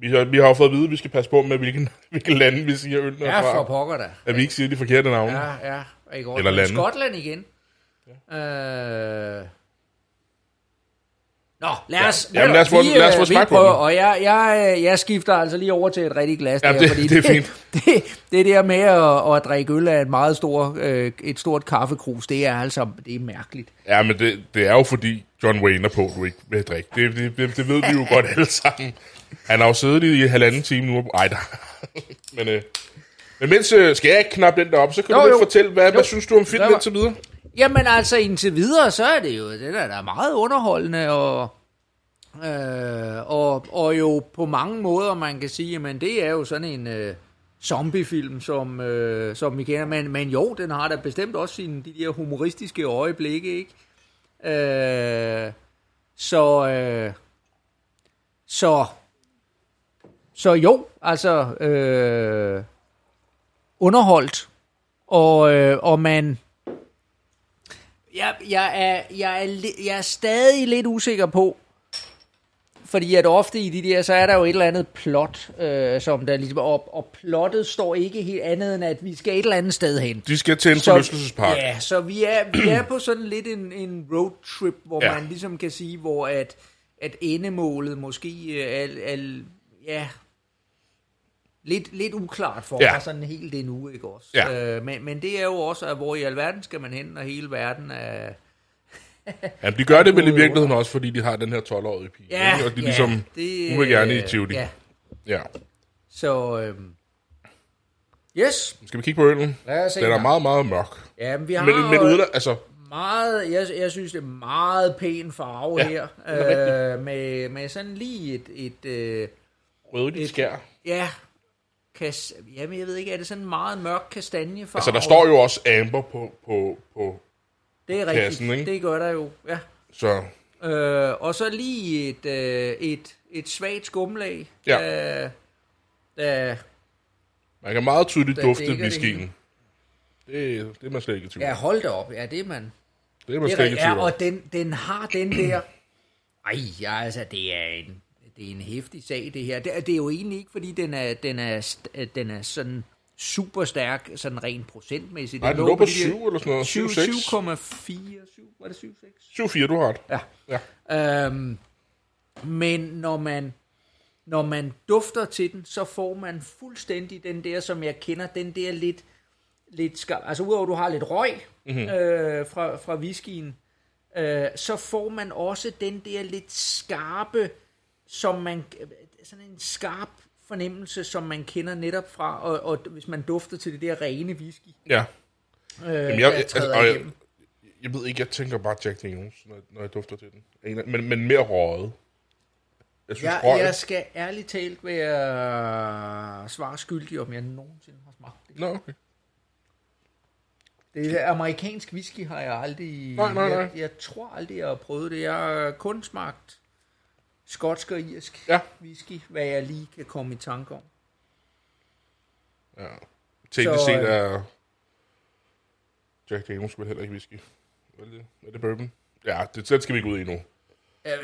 Vi har, vi har jo fået at vide, at vi skal passe på med, hvilken, hvilken lande vi siger er Ja, for fra. pokker da. At vi ikke siger de forkerte navne. Ja, ja. Ikke også? Eller lande. Skotland igen. Ja. Øh... Nå, lad os, Ja. Jamen, lad os få- lad os få øh, vi smag på prøver. Og jeg, jeg, øh, jeg skifter altså lige over til et rigtig glas Ja, der, det- fordi det er fint. Det, det der med at, at drikke øl af et meget stor, øh, et stort kaffekrus, det er altså det er mærkeligt. Ja, men det, det er jo fordi John Wayne er på, du ikke vil drikke. Det, det, det, det ved vi jo godt alle sammen. Han har jo siddet i halvanden time nu. Ej, der. men, øh, men mens, øh, skal jeg ikke knappe den der op, så kan Jo, du jo. fortælle, hvad, Jo. hvad synes du om filmen indtil videre? Jamen altså, indtil videre, så er det jo, det er da meget underholdende, og, øh, og, og jo på mange måder, man kan sige, men det er jo sådan en øh, zombiefilm, som, øh, som vi kender, men, men jo, den har da bestemt også sine, de der humoristiske øjeblikke, ikke? Øh, så, øh, så, så jo, altså, øh, underholdt, og, øh, og man, jeg, jeg, er, jeg, er, jeg er stadig lidt usikker på, fordi at ofte i de der, så er der jo et eller andet plot, øh, som der ligesom, og, og plottet står ikke helt andet end, at vi skal et eller andet sted hen. De skal til en forlystelsespark. Ja, så vi er, vi er på sådan lidt en, en roadtrip, hvor Ja. man ligesom kan sige, hvor at, at endemålet måske øh, er, er ja, lidt, lidt uklart for Ja. mig sådan helt endnu, ikke også? Ja. Øh, men, men det er jo også, at hvor i alverden skal man hen, når hele verden er... Ja, de gør det vel i virkeligheden også, fordi de har den her 12-årige pige. Ja, ikke? Og de er ja, ligesom det, hun vil gerne i øh, Tivoli. Ja, ja. så... Øh, yes, Skal vi kigge på øllen? lad os se. Den er meget, meget mørk. Ja, men vi har Men, men uden altså, meget, jeg, jeg synes, det er meget pæn farve Ja, her. er Øh, med, med sådan lige et... et øh, rødligt skær. ja, kas, jamen jeg ved ikke, er det sådan meget mørk kastanjefarve? Altså, der står jo også Amber på, på, på det er rigtigt, kassen, ikke? det gør der jo, ja. så Øh, og så lige et, øh, et, et svagt skumlag. Ja. Der, der, man kan meget tydeligt dufte whiskyen. Det, det er man slet ikke i tvivl ja, hold da op. Ja, det er man. Det er man Det er slet ikke i. Ja, tvivl om. og den, den har den der... Ej, ja, altså, det er en, det er en hæftig sag, det her. Det, det er jo egentlig ikke, fordi den er, den er, st- den er sådan super stærk, sådan rent procentmæssigt. Nej, den lå på 7 eller sådan noget. 7, 6. 7,4, 7, var det 7,6? 7, 4, du har ret. Ja. Ja. Øhm, men når man, når man dufter til den, så får man fuldstændig den der, som jeg kender, den der lidt, lidt skarp. Altså udover at du har lidt røg mm-hmm. øh, fra, fra whiskyen, øh, så får man også den der lidt skarpe, som man, sådan en skarp fornemmelse, som man kender netop fra, og, og hvis man dufter til det der rene whisky, Ja. øh, Jamen, jeg, altså, og jeg, jeg ved ikke, jeg tænker bare Jack Daniels, når, når jeg dufter til den. En- Men, men mere røget. Jeg synes, Jeg, røg... jeg skal ærligt talt være svare skyldig, om jeg nogensinde har smagt det. Nå, okay. Det er amerikansk whisky har jeg aldrig... Nej, nej, nej. Jeg, jeg tror aldrig, jeg har prøvet det. Jeg har kun smagt skotsk og irsk Ja. whisky, hvad jeg lige kan komme i tanke om. Ja. Det set øh, er Jack Daniels vel heller ikke whisky. Er det, er det bourbon? Ja, det, det skal vi ikke ud i nu.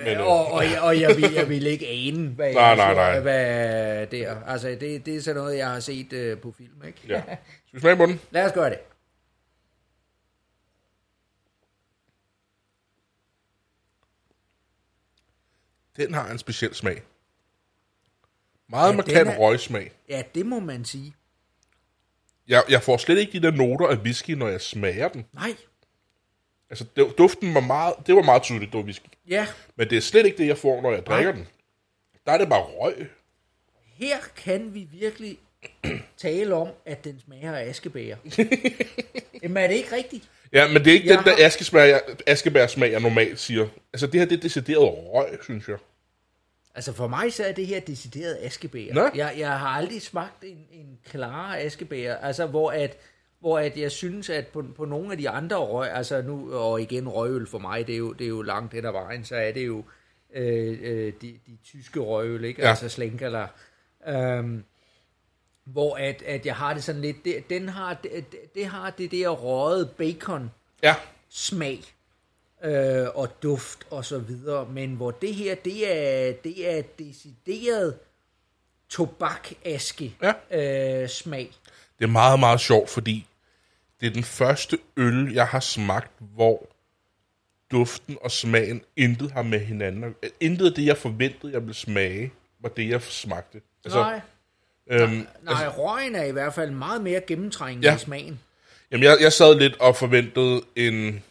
Men, øh, og, og, jeg, og jeg, vil, jeg vil ikke ane, hvad, Nej, jeg, nej, nej. hvad det er. Altså, det, det er sådan noget, jeg har set uh, på film, ikke? Ja. Skal vi smage på den? Lad os gøre det. Den har en speciel smag. Meget Ja, markant er- røgsmag. Ja, det må man sige. Jeg, jeg får slet ikke de der noter af whisky, når jeg smager den. Nej, Altså, det, duften var meget, det var meget tydeligt, det var whisky. ja, Men det er slet ikke det, jeg får, når jeg drikker Nej. den. Der er det bare røg. Her kan vi virkelig tale om, at den smager af askebær. Jamen er det ikke rigtigt? Ja, men det er ikke Jeg den der har- askebær, jeg, askebær smag, jeg normalt siger. Altså, det her, det er decideret røg, synes jeg. Altså for mig så er det her decideret askebær. Nå. Jeg, jeg har aldrig smagt en, en klar askebær, altså hvor at, hvor at jeg synes, at på, på nogle af de andre røg, altså nu, og igen røgøl for mig, det er jo, det er jo langt hen ad vejen, så er det jo øh, øh, de, de tyske røgøl, ikke? Ja. Altså slænkerler. Øhm, hvor at, at jeg har det sådan lidt, det, den har, det, det har det der røget bacon, Ja, smag øh, og duft og så videre, men hvor det her, det er, det er decideret tobakaske Ja. øh, smag. det er meget, meget sjovt, fordi det er den første øl, jeg har smagt, hvor duften og smagen intet har med hinanden. Intet af det, jeg forventede, jeg ville smage, var det, jeg smagte. Altså, Nej, øhm, nej, røgen er i hvert fald meget mere gennemtrængende Ja. i smagen. Jamen, jeg, jeg sad lidt og forventede en,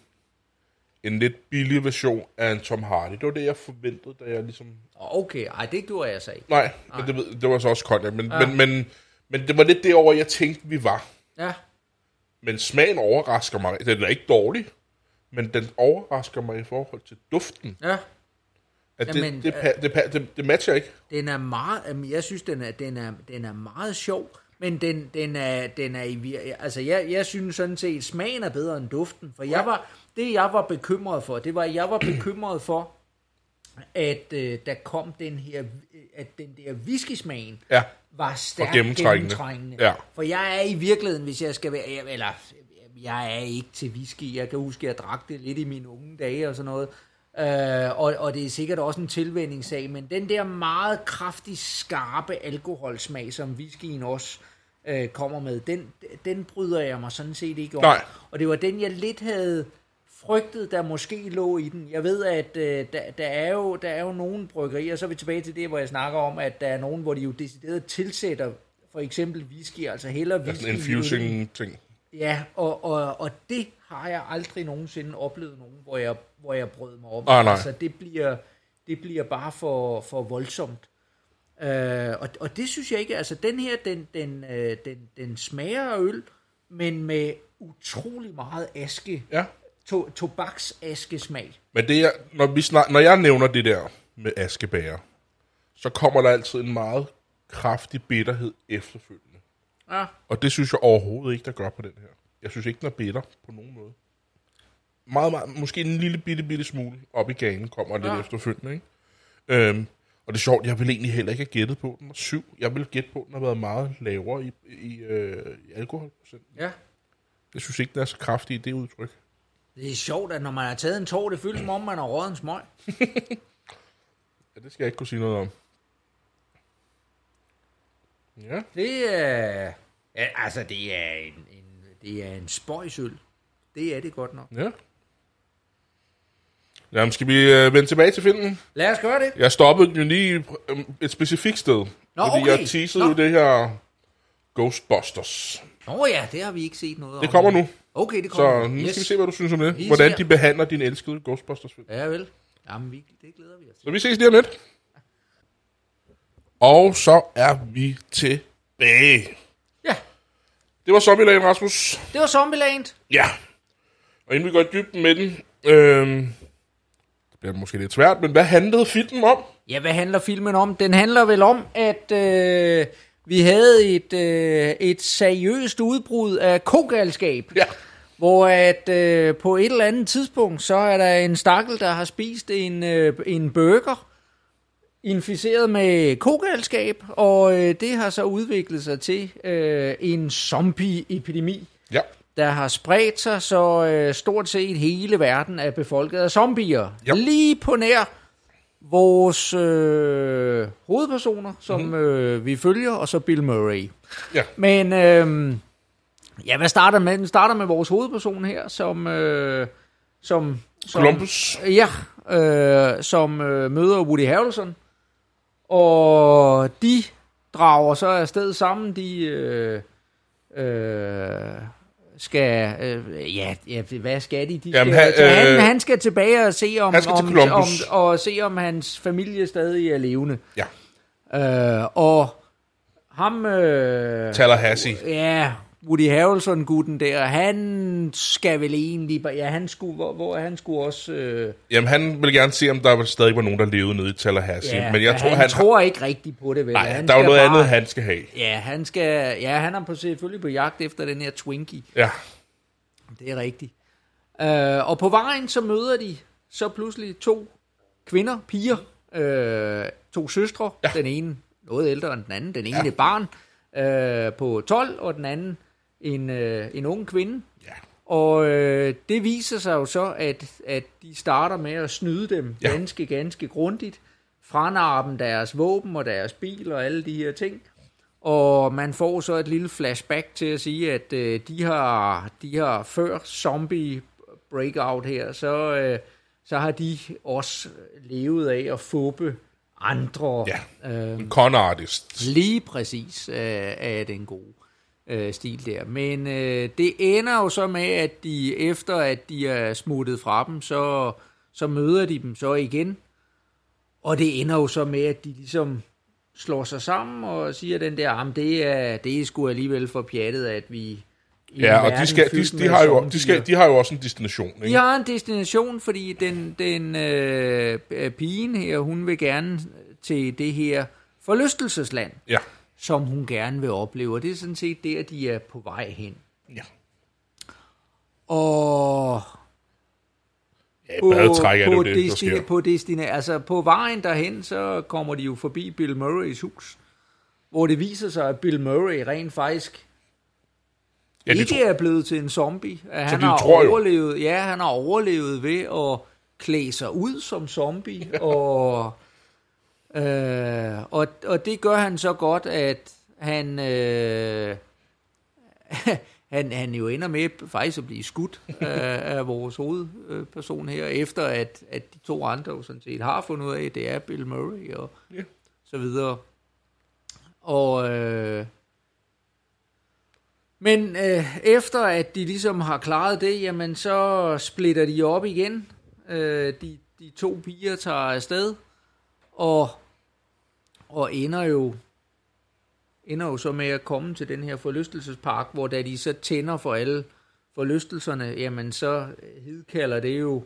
en lidt billig version af en Tom Hardy. Det var det, jeg forventede, da jeg ligesom... Okay, ej, det gjorde jeg så ikke. Nej, men det, det var så også koldt, men, ja. men, men, men det var lidt derovre, jeg tænkte, vi var. Ja, Men smagen overrasker mig. Den er ikke dårlig, men den overrasker mig i forhold til duften. ja. At det, Jamen, det, det, det, det, det matcher ikke. Den er meget, jeg synes, den er, den er, den er meget sjov, men den, den er, den er i altså jeg, jeg synes sådan set, smagen er bedre end duften, for jeg var, det jeg var bekymret for, det var, jeg var bekymret for, at øh, der kom den her, at den der whiskysmagen Ja, var stærkt Og gennemtrængende. gennemtrængende. Ja. For jeg er i virkeligheden, hvis jeg skal være, eller jeg er ikke til whisky. Jeg kan huske, at jeg drak det lidt i mine unge dage og sådan noget. Øh, og, og det er sikkert også en tilvændingssag, men den der meget kraftig, skarpe alkoholsmag, som whiskyen også øh, kommer med, den, den bryder jeg mig sådan set ikke om. Nej. Og det var den, jeg lidt havde frygtet, der måske lå i den. Jeg ved, at øh, der, der, er jo, der er jo nogle bryggerier, så er vi tilbage til det, hvor jeg snakker om, at der er nogen, hvor de jo decideret tilsætter for eksempel whisky, altså heller whisky. sådan en infusing-ting. Ja, og, og, og det har jeg aldrig nogensinde oplevet nogen, hvor jeg, hvor jeg brød mig op. Ah, nej. Altså, det bliver, det bliver bare for, for voldsomt. Uh, og, og det synes jeg ikke, altså den her, den, den, uh, den, den smager af øl, men med utrolig meget aske, Ja. to, tobaksaskesmag. Men det er, når, vi snak, når jeg nævner det der med askebæger, så kommer der altid en meget kraftig bitterhed efterfølgende. Ja. Og det synes jeg overhovedet ikke, der gør på den her. Jeg synes ikke, den er bitter på nogen måde. Meget, meget, måske en lille bitte, bitte smule op i ganen kommer lidt Ja. ja. efterfølgende. Ikke? Øhm, og det er sjovt, jeg vil egentlig heller ikke have gættet på, den var syv. Jeg vil gætte på, at den har været meget lavere i, i, øh, i alkoholprocent. ja. Jeg synes ikke, den er så kraftig i det udtryk. Det er sjovt, at når man har taget en tår, det føles som om, man har røget en smøg. Ja, det skal jeg ikke kunne sige noget om. Ja, Det er... Ja, altså, det er en, en, det er en spøjsøl. Det er det godt nok. ja. Jamen, skal vi øh, vende tilbage til filmen? Lad os gøre det. Jeg stoppede jo lige øh, et specifikt sted. Nå, fordi okay. jeg teasede Nå. jo det her Ghostbusters. Nå ja, det har vi ikke set noget Det om. kommer nu. Okay, det Så kommer nu Yes. skal vi se, hvad du synes om det. Vi Hvordan ser. de behandler din elskede Ghostbusters-film. Ja, vel. Jamen, vi, det glæder vi os til. Så vi ses lige om lidt. Og så er vi tilbage. Ja, Det var Zombieland, Rasmus. det var Zombieland. Ja. Og inden vi går i dybden med den, øh, det bliver måske lidt svært, men hvad handlede filmen om? Ja, hvad handler filmen om? Den handler vel om, at øh, vi havde et, øh, et seriøst udbrud af kogalskab. Ja. Hvor at øh, på et eller andet tidspunkt, så er der en stakkel, der har spist en, øh, en burger, inficeret med kogalskab, og øh, det har så udviklet sig til øh, en zombie-epidemi, Ja. der har spredt sig, så øh, stort set hele verden er befolket af zombier. Ja. Lige på nær vores øh, hovedpersoner, som Mhm. mm-hmm. øh, vi følger, og så Bill Murray. Ja. Men øh, ja, hvad starter med? Den starter med vores hovedperson her, som... Øh, som, som Columbus. Ja, øh, som øh, møder Woody Harrelson. Og de drager så afsted sammen. De øh, øh, skal... Øh, ja, ja, hvad skal de? de Jamen, skal, han- til- han, øh, han skal tilbage og se om, om, om, og se om hans familie stadig er levende. Ja. Øh, og ham... Øh, Tallahassee. Ja, Woody Harrelson gutten der, han skal vel egentlig, ja, han skulle, hvor, hvor han skulle også, øh, Jamen, han ville gerne se, om der stadig var nogen, der levede nede i Tallahassee. ja, men jeg tror, han, han, tror ikke rigtigt på det, vel? Nej, han der er jo noget bare, andet, han skal have. Ja, han skal, ja, han er på, selvfølgelig på jagt efter den her Twinkie, Ja. det er rigtigt. Øh, og på vejen, så møder de så pludselig to kvinder, piger, øh, to søstre, ja. den ene noget ældre end den anden, den ene ja. et barn øh, på 12, og den anden en, øh, en ung kvinde. Ja. Og øh, det viser sig jo så, at, at de starter med at snyde dem Ja. ganske, ganske grundigt. Franarbe dem deres våben og deres bil og alle de her ting. Og man får så et lille flashback til at sige, at øh, de, har, de har før zombie breakout her, så, øh, så har de også levet af at fubbe andre. Ja. Øh, En con artist. Lige præcis øh, er den gode øh, stil der. Men øh, det ender jo så med, at de efter at de er smuttet fra dem, så, så møder de dem så igen. Og det ender jo så med, at de ligesom slår sig sammen og siger den der, "Jamen, det er, det er sgu alligevel for pjattet, at vi Ja, og de, skal, de, de, har jo, de, zombier." skal, de har jo også en destination. Ikke? De har en destination, fordi den, den øh, pigen her, hun vil gerne til det her forlystelsesland Ja. Som hun gerne vil opleve. Og det er sådan set der, de er på vej hen. ja. Og Ja, badetræk er det jo på, det, destina, på, destina, altså på vejen derhen, så kommer de jo forbi Bill Murrays hus, hvor det viser sig, at Bill Murray rent faktisk Ja, ikke tror, er blevet til en zombie. At han har tror jo. overlevet, ja, han har overlevet ved at klæde sig ud som zombie, og, øh, og, og det gør han så godt, at han, øh, han, han jo ender med faktisk at blive skudt af, af vores hovedperson her, efter at, at de to andre jo sådan set har fundet ud af, at det er Bill Murray og Ja. så videre. Og øh, Men øh, efter at de ligesom har klaret det, jamen så splitter de op igen. Øh, de, de to piger tager afsted, og, og ender jo ender jo så med at komme til den her forlystelsespark, hvor da de så tænder for alle forlystelserne, jamen så hidkalder det jo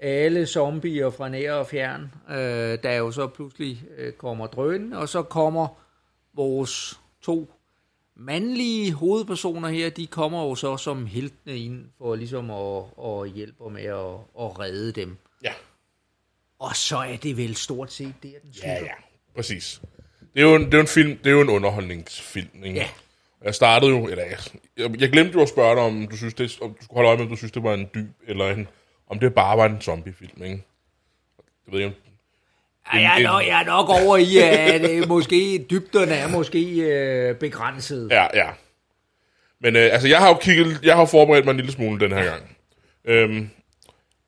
alle zombier fra nær og fjern, øh, der jo så pludselig øh, kommer drøn, og så kommer vores to mandlige hovedpersoner her, de kommer jo så som heltene ind for ligesom at, at hjælpe med at, at redde dem. Ja. Og så er det vel stort set det, den slutter. Ja, ja. Præcis. Det er jo en, det er jo en film, det er jo en underholdningsfilm, ikke? Ja. Jeg startede jo, eller jeg, jeg, jeg glemte jo at spørge dig, om du synes, det, om du skulle holde øje med, om du synes, det var en dyb, eller en, om det bare var en zombiefilm, ikke? Jeg ved ikke, om Ja, jeg, er nok, jeg er nok over i, at øh, måske dybderne er måske øh, begrænset. Ja, ja. Men øh, altså, jeg har jo kigget, jeg har forberedt mig en lille smule den her gang. Øhm,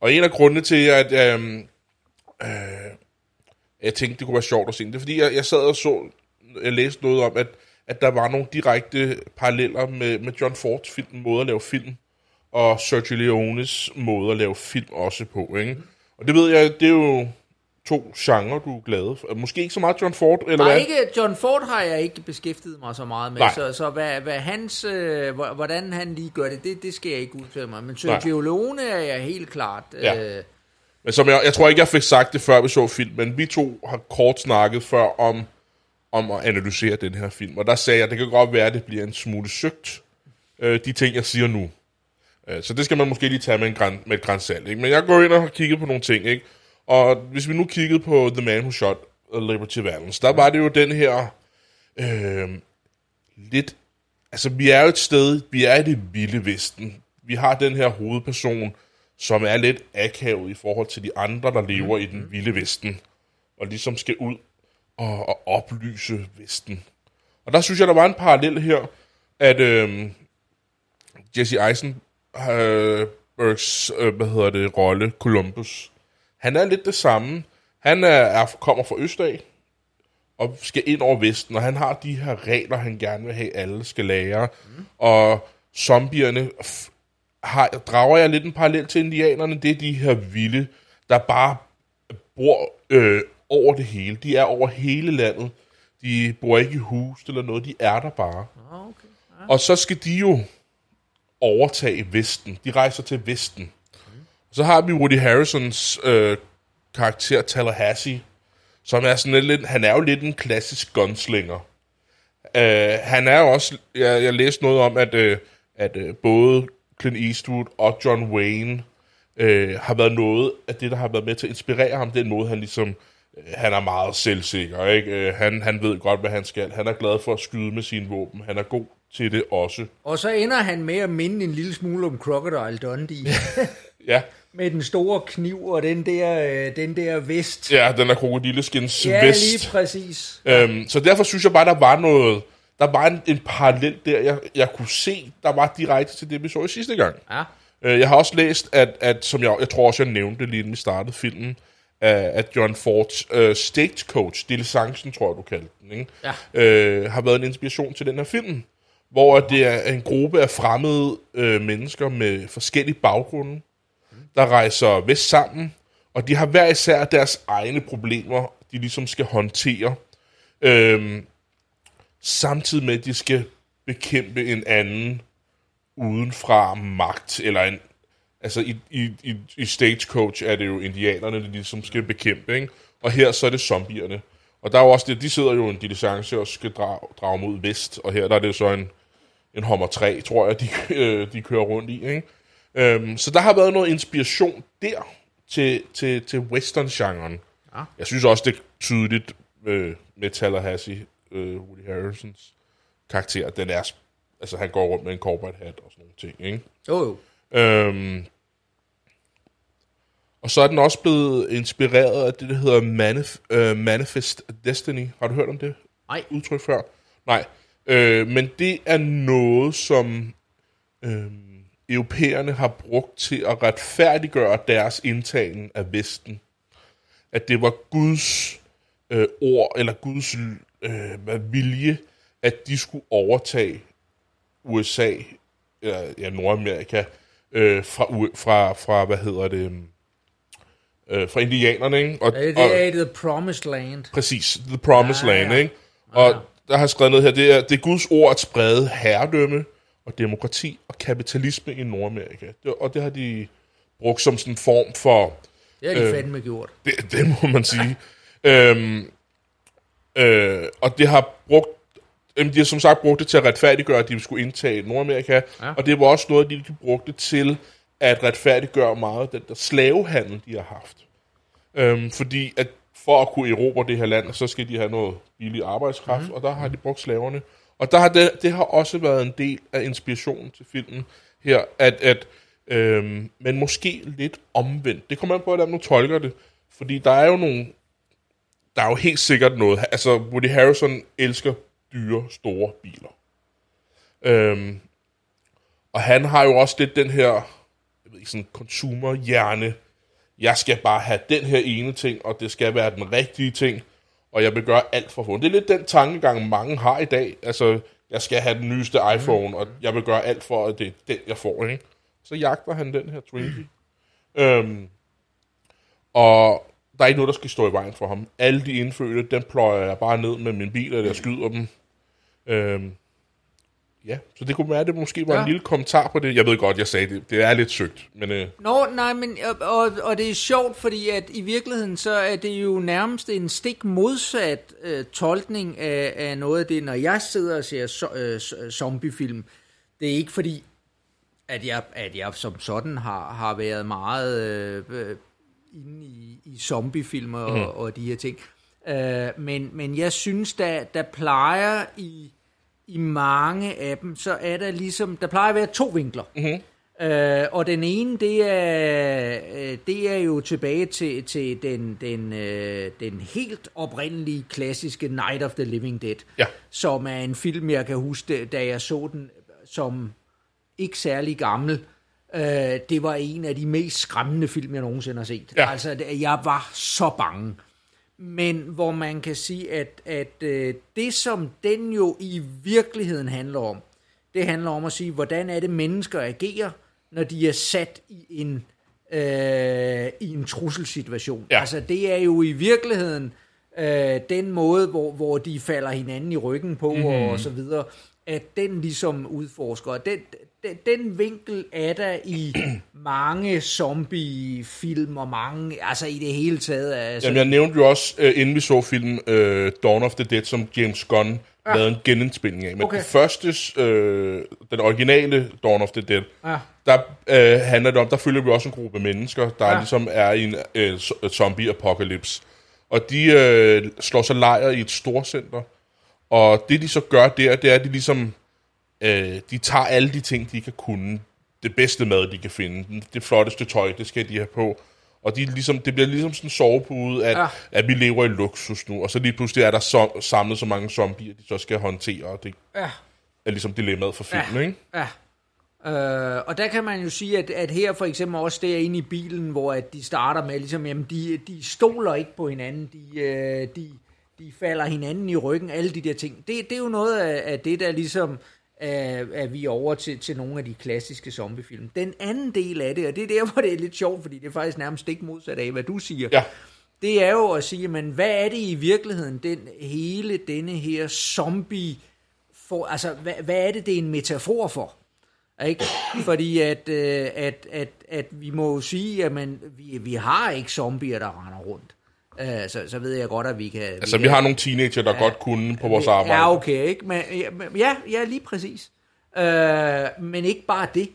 og en af grundene til, at øhm, øh, jeg tænkte, det kunne være sjovt at se det er, fordi jeg, jeg sad og så, jeg læste noget om, at, at der var nogle direkte paralleller med, med John Fords film, måde at lave film, og Sergio Leones måde at lave film også på, ikke? Og det ved jeg, det er jo to genrer, du er glad for. Måske ikke så meget John Ford, eller Nej, hvad? ikke, John Ford har jeg ikke beskæftiget mig så meget med, Nej. så, så hvad, hvad hans, øh, hvor- hvordan han lige gør det, det, det skal jeg ikke udtale mig. Men Sergio Leone er jeg helt klart. Ja. Men som jeg, jeg tror ikke, jeg fik sagt det, før vi så filmen. Vi to har kort snakket før om, om at analysere den her film. Og der sagde jeg, at det kan godt være, at det bliver en smule søgt, øh, de ting, jeg siger nu. Øh, så det skal man måske lige tage med, en gran, med et grænsalt. Ikke? Men jeg går ind og har kigget på nogle ting. Ikke? Og hvis vi nu kiggede på The Man Who Shot Liberty Valance, der var det jo den her øh, lidt... Altså, vi er jo et sted, vi er i det vilde vesten. Vi har den her hovedperson, som er lidt akavet i forhold til de andre, der lever i den vilde vesten, og ligesom skal ud og, og oplyse vesten. Og der synes jeg, der var en parallel her, at øh, Jesse Eisenbergs, øh, hvad hedder det, rolle, Columbus, han er lidt det samme. Han er, er, kommer fra Østdag, og skal ind over Vesten, og han har de her regler, han gerne vil have, alle skal lære. Mm. Og zombierne har, drager jeg lidt en parallel til indianerne. Det er de her vilde, der bare bor øh, over det hele. De er over hele landet. De bor ikke i hus eller noget, de er der bare. Okay. Og så skal de jo overtage Vesten. De rejser til Vesten. Så har vi Woody Harrisons øh, karakter Tallahassee, som er sådan lidt, han er jo lidt en klassisk gunslinger. Øh, han er også, jeg, jeg læste noget om, at, øh, at øh, både Clint Eastwood og John Wayne øh, har været noget af det, der har været med til at inspirere ham, den måde, han ligesom, øh, han er meget selvsikker, ikke? Øh, han, han ved godt, hvad han skal. Han er glad for at skyde med sine våben. Han er god til det også. Og så ender han med at minde en lille smule om Crocodile Dundee. Ja, med den store kniv og den der, øh, den der vest. ja den er krokodilleskins Ja, vest. lige præcis. Øhm, så derfor synes jeg bare, der var noget, der var en, en parallel der, jeg, jeg kunne se, der var direkte til det, vi så i sidste gang. Ja. Øh, jeg har også læst, at, at som jeg, jeg tror også, jeg nævnte lige inden vi startede filmen, at, John Fords øh, stagecoach, diligencen tror jeg, du kaldte den, ikke? Ja. Øh, har været en inspiration til den her film, hvor det er en gruppe af fremmede øh, mennesker med forskellige baggrunde, der rejser vest sammen, og de har hver især deres egne problemer, de ligesom skal håndtere, øhm, samtidig med, at de skal bekæmpe en anden udenfra magt, eller en, altså i, i, i, i Stagecoach er det jo indianerne, de ligesom skal bekæmpe, ikke? og her så er det zombierne. Og der er jo også det, de sidder jo i en diligence og skal drage, drage mod vest, og her der er det så en, en Hummer 3, tror jeg, de, øh, de kører rundt i. Ikke? Øhm, så der har været noget inspiration der til, til, til western-genren. Ja. Jeg synes også, det er tydeligt øh, med Tallahassee, øh, Woody Harrisons karakter. Den er, altså han går rundt med en cowboy hat og sådan nogle ting. Ikke? Jo, jo. Øhm, og så er den også blevet inspireret af det, der hedder Manif- øh, Manifest Destiny. Har du hørt om det Nej. udtryk før? Nej. Øh, men det er noget, som øh, europæerne har brugt til at retfærdiggøre deres indtagen af Vesten. At det var Guds øh, ord, eller Guds øh, hvad, vilje, at de skulle overtage USA, eller ja, Nordamerika, øh, fra, fra, fra, hvad hedder det, øh, fra indianerne, ikke? Og, Øh, Det og, er The Promised Land. Præcis, The Promised Ah, Land, ja. ikke? Og der har jeg skrevet noget her, det er, det er Guds ord at sprede herredømme og demokrati og kapitalisme i Nordamerika. Det, og det har de brugt som sådan en form for, Det har de fandme gjort. det, det må man sige. øhm, øh, og det har brugt, jamen, de har som sagt brugt det til at retfærdiggøre, at de skulle indtage Nordamerika, Ja. og det var også noget, de brugte til at retfærdiggøre meget af den der slavehandel, de har haft. Øhm, fordi at for at kunne erobre det her land, så skal de have noget billig arbejdskraft, mm. og der har de brugt slaverne. Og der har det, det har også været en del af inspirationen til filmen her, at, at øhm, men måske lidt omvendt. Det kommer an på, hvordan du tolker det. Fordi der er jo nogle... Der er jo helt sikkert noget... Altså, Woody Harrelson elsker dyre, store biler. Øhm, og han har jo også lidt den her... Jeg ved ikke, sådan consumer-hjerne. Jeg skal bare have den her ene ting, og det skal være den rigtige ting, og jeg vil gøre alt for at få den. Det er lidt den tankegang, mange har i dag. Altså, jeg skal have den nyeste iPhone, og jeg vil gøre alt for, at det er den, jeg får. Ikke? Så jagter han den her Twinkie. Øhm, og der er ikke noget, der skal stå i vejen for ham. Alle de indfødte, den pløjer jeg bare ned med min bil, eller jeg skyder dem. Øhm, ja, så det kunne være, at det måske var ja. En lille kommentar på det. Jeg ved godt, jeg sagde det. Det er lidt søgt, men... Øh, Nå, nej, men, og, og, og det er sjovt, fordi at i virkeligheden, så er det jo nærmest en stik modsat øh, tolkning af, af noget af det, når jeg sidder og ser so, øh, s- zombiefilm. Det er ikke fordi, at jeg, at jeg som sådan har, har været meget øh, øh, inde i, i zombiefilm og, mm. og de her ting. Øh, men, men jeg synes, der, der plejer i, i mange af dem, så er der ligesom, der plejer at være to vinkler. Mm-hmm. Øh, og den ene, det er, øh, det er jo tilbage til, til den, den, øh, den helt oprindelige, klassiske Night of the Living Dead, Ja. som er en film, jeg kan huske, da jeg så den som ikke særlig gammel. Øh, det var en af de mest skræmmende film, jeg nogensinde har set. Ja. Altså, jeg var så bange. Men hvor man kan sige, at, at øh, det, som den jo i virkeligheden handler om, det handler om at sige, hvordan er det, mennesker agerer, når de er sat i en, øh, i en trusselsituation. Ja. Altså, det er jo i virkeligheden øh, den måde, hvor, hvor de falder hinanden i ryggen på, mm. og så videre, at den ligesom udforsker. Og Den, den, den vinkel er der i mange zombie-film, og mange, altså i det hele taget. Altså, Jamen, jeg nævnte jo også, øh, inden vi så filmen øh, Dawn of the Dead, som James Gunn ja. lavede en genindspilning af. Men Okay. den første, øh, den originale Dawn of the Dead, Ja. der øh, handler det om, der følger vi også en gruppe mennesker, der Ja. ligesom er i en øh, zo- zombie-apocalypse. Og de øh, slår sig lejr i et storcenter. Og det, de så gør der, det er, at de ligesom øh, de tager alle de ting, de kan kunne. Det bedste mad, de kan finde. Det flotteste tøj, det skal de have på. Og de ligesom, det bliver ligesom sådan en sovepude, at, ja. at vi lever i luksus nu. Og så lige pludselig er der så, samlet så mange zombier, de så skal håndtere. Og det Ja. er ligesom dilemmaet for filmen, Ja. ikke? Ja. Øh, og der kan man jo sige, at, at her for eksempel også derinde i bilen, hvor at de starter med, ligesom, jamen, de, de stoler ikke på hinanden, de, øh, de, de falder hinanden i ryggen, alle de der ting. Det, det er jo noget af, af det, der ligesom er, er vi over til, til nogle af de klassiske zombiefilm. Den anden del af det, og det er der, hvor det er lidt sjovt, fordi det er faktisk nærmest ikke modsat af, hvad du siger, Ja. det er jo at sige, men hvad er det i virkeligheden, den hele denne her zombie, for, altså hvad, hvad er det, det er en metafor for? Ikke? Fordi at, øh, at, at, at vi må jo sige, at man, vi, vi har ikke zombier, der render rundt. Uh, så, så ved jeg godt, at vi kan... Altså, vi kan, har nogle teenager, der ja. godt kunne på vores arbejde. Ja, okay, ikke? Men, ja, ja, lige præcis. Uh, men ikke bare det.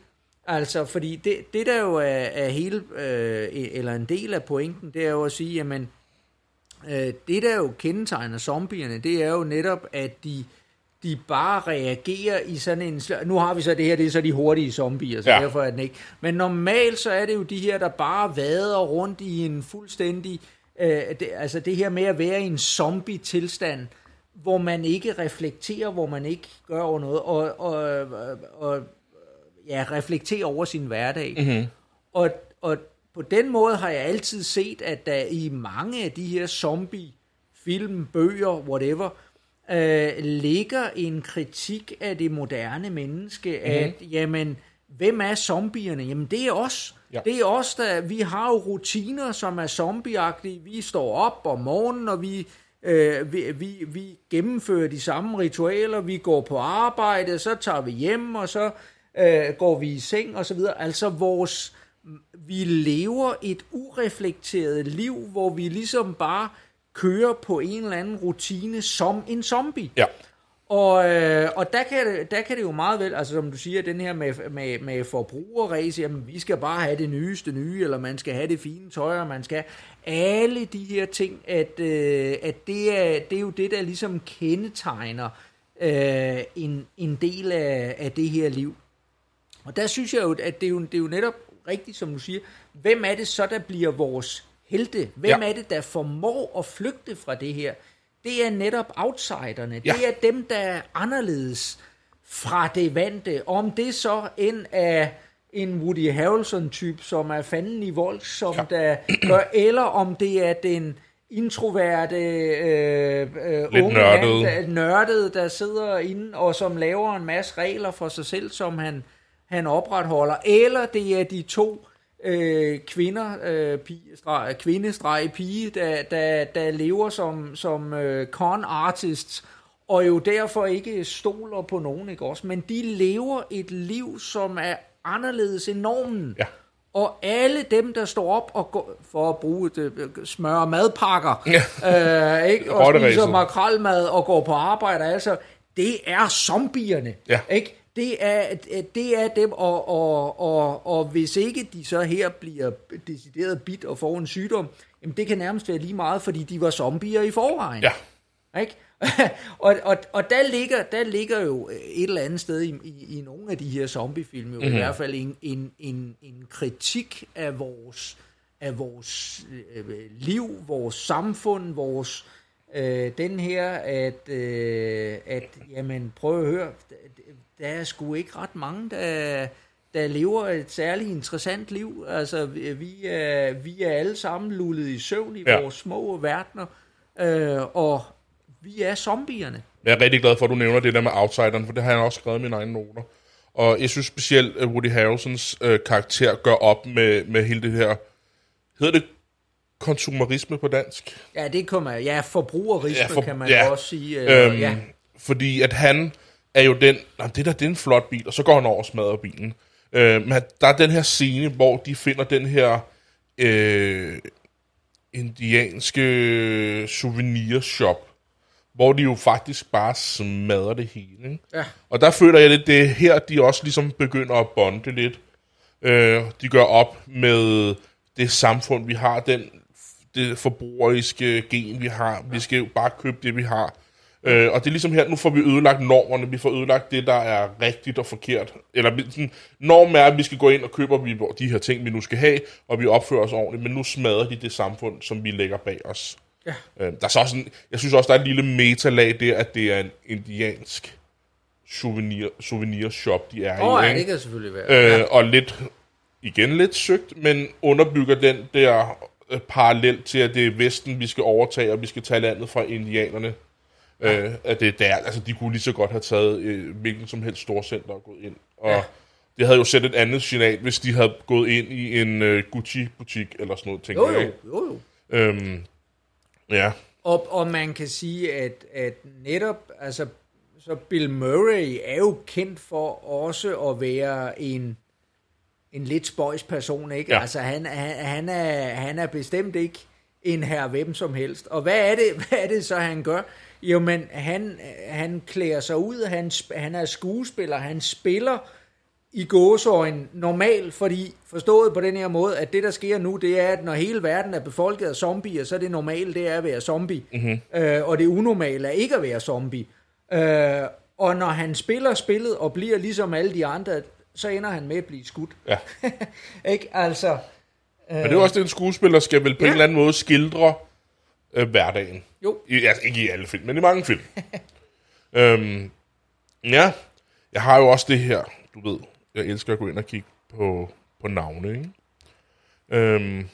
Altså, fordi det, det der jo er, er hele, øh, eller en del af pointen, det er jo at sige, jamen, øh, det der jo kendetegner zombierne, det er jo netop, at de, de bare reagerer i sådan en... Nu har vi så det her, det er så de hurtige zombier, så ja. Ja. derfor er den ikke... Men normalt så er det jo de her, der bare vader rundt i en fuldstændig... Øh, det, altså det her med at være i en zombie-tilstand, hvor man ikke reflekterer, hvor man ikke gør over noget, og, og, og ja, reflekterer over sin hverdag. Mm-hmm. Og, og på den måde har jeg altid set, at der i mange af de her zombie-film, bøger, whatever, øh, ligger en kritik af det moderne menneske, mm-hmm. at jamen, hvem er zombierne? Jamen, det er os. Ja. Det er os, der, vi har jo rutiner, som er zombieagtige. Vi står op om morgenen, og vi, øh, vi, vi, vi gennemfører de samme ritualer. Vi går på arbejde, så tager vi hjem, og så øh, går vi i seng og så videre. Altså vores, vi lever et ureflekteret liv, hvor vi ligesom bare kører på en eller anden rutine som en zombie. Ja. Og, øh, og der, kan det, der kan det jo meget vel, altså som du siger, den her med, med, med forbrugerræs, jamen vi skal bare have det nyeste nye, eller man skal have det fine tøj, og man skal alle de her ting, at, øh, at det, er, det er jo det, der ligesom kendetegner øh, en, en del af, af det her liv. Og der synes jeg jo, at det er jo, det er jo netop rigtigt, som du siger, hvem er det så, der bliver vores helte? Hvem Ja. er det, der formår at flygte fra det her? Det er netop outsiderne. Ja. Det er dem, der er anderledes fra det vante. Om det så end er en Woody Harrelson-type, som er fanden i vold, som Ja. der gør, eller om det er den introverte øh, øh, Lidt unge nørdede. mand, der, nørdede, der sidder inde og som laver en masse regler for sig selv, som han, han opretholder. Eller det er de to øh, kvinder, øh, pige, streg, kvindestreg pige, der, der, der lever som, som øh, con artists, og jo derfor ikke stoler på nogen, ikke også? Men de lever et liv, som er anderledes end normen. Ja. Og alle dem, der står op og går, for at bruge det, smøre madpakker, Ja. øh, ikke? og spiser makrelmad og går på arbejde, altså, det er zombierne. Ja. Ikke? Det er, det er dem, og, og, og, og hvis ikke de så her bliver decideret bit og får en sygdom, jamen det kan nærmest være lige meget, fordi de var zombier i forvejen. Ja. Ikke? og, og, og der, ligger, der ligger jo et eller andet sted i, i, i nogle af de her zombiefilm jo mm-hmm. i hvert fald en, en, en, en kritik af vores, af vores øh, liv, vores samfund, vores øh, den her, at, øh, at jamen, prøv at høre, der er sgu ikke ret mange, der, der lever et særligt interessant liv. Altså, vi er, vi er alle sammen lullet i søvn i ja. vores små verdener, øh, og vi er zombierne. Jeg er rigtig glad for, at du nævner det der med outsideren, for det har jeg også skrevet i mine egne noter. Og jeg synes specielt, at Woody Harrelsons øh, karakter gør op med, med hele det her... Hedder det konsumerisme på dansk? Ja, det kommer Ja, forbrugerisme Ja, for- kan man ja. også sige. Øh, Øhm, ja. Fordi at han er jo den, "Nå, det der det er en flot bil, og så går han over og smadrer bilen. Øh, men der er den her scene, hvor de finder den her øh, indianske souvenirshop, hvor de jo faktisk bare smadrer det hele. Ikke? Ja. Og der føler jeg lidt, det er her, de også ligesom begynder at bonde lidt. Øh, de gør op med det samfund, vi har, den det forbrugeriske gen, vi har. Vi skal jo bare købe det, vi har. Øh, og det er ligesom her, nu får vi ødelagt normerne, vi får ødelagt det, der er rigtigt og forkert. Eller sådan, normen er, at vi skal gå ind og købe vi, de her ting, vi nu skal have, og vi opfører os ordentligt, men nu smadrer de det samfund, som vi lægger bag os. Ja. Øh, der er så også en, jeg synes også, der er et lille metalag der, at det er en indiansk souvenir, souvenir shop, de er Åh, i. ja, ikke? det kan selvfølgelig være. Øh, og lidt, igen lidt søgt, men underbygger den der øh, parallel til, at det er Vesten, vi skal overtage, og vi skal tage landet fra indianerne. Ja. Øh, at det er der, altså de kunne lige så godt have taget øh, hvilken som helst storcenter og gået ind. Og Ja. det havde jo sendt et andet signal, hvis de havde gået ind i en øh, Gucci-butik eller sådan noget, tænker Jo, jeg. jo, jo, jo. Øhm, ja, Og, og man kan sige, at, at netop, altså, så Bill Murray er jo kendt for også at være en, en lidt spøjs person, ikke? Ja. Altså, han, han, han, er, han er bestemt ikke en her hvem som helst. Og hvad er det, hvad er det så, han gør? Jo, men han, han klæder sig ud, han, han er skuespiller, han spiller i gåsøjne normalt, fordi forstået på den her måde, at det der sker nu, det er, at når hele verden er befolket af zombier, så er det normale, det er at være zombie. Mm-hmm. Øh, og det unormale er ikke at være zombie. Øh, og når han spiller spillet og bliver ligesom alle de andre, så ender han med at blive skudt. ja. ikke? Altså, Men det er jo også det, en skuespiller skal vel på. Ja. en eller anden måde skildre øh, hverdagen. jo, I, altså, ikke i alle film, men i mange film. øhm, ja, jeg har jo også det her, du ved, jeg elsker at gå ind og kigge på, på navne, ikke? Øhm,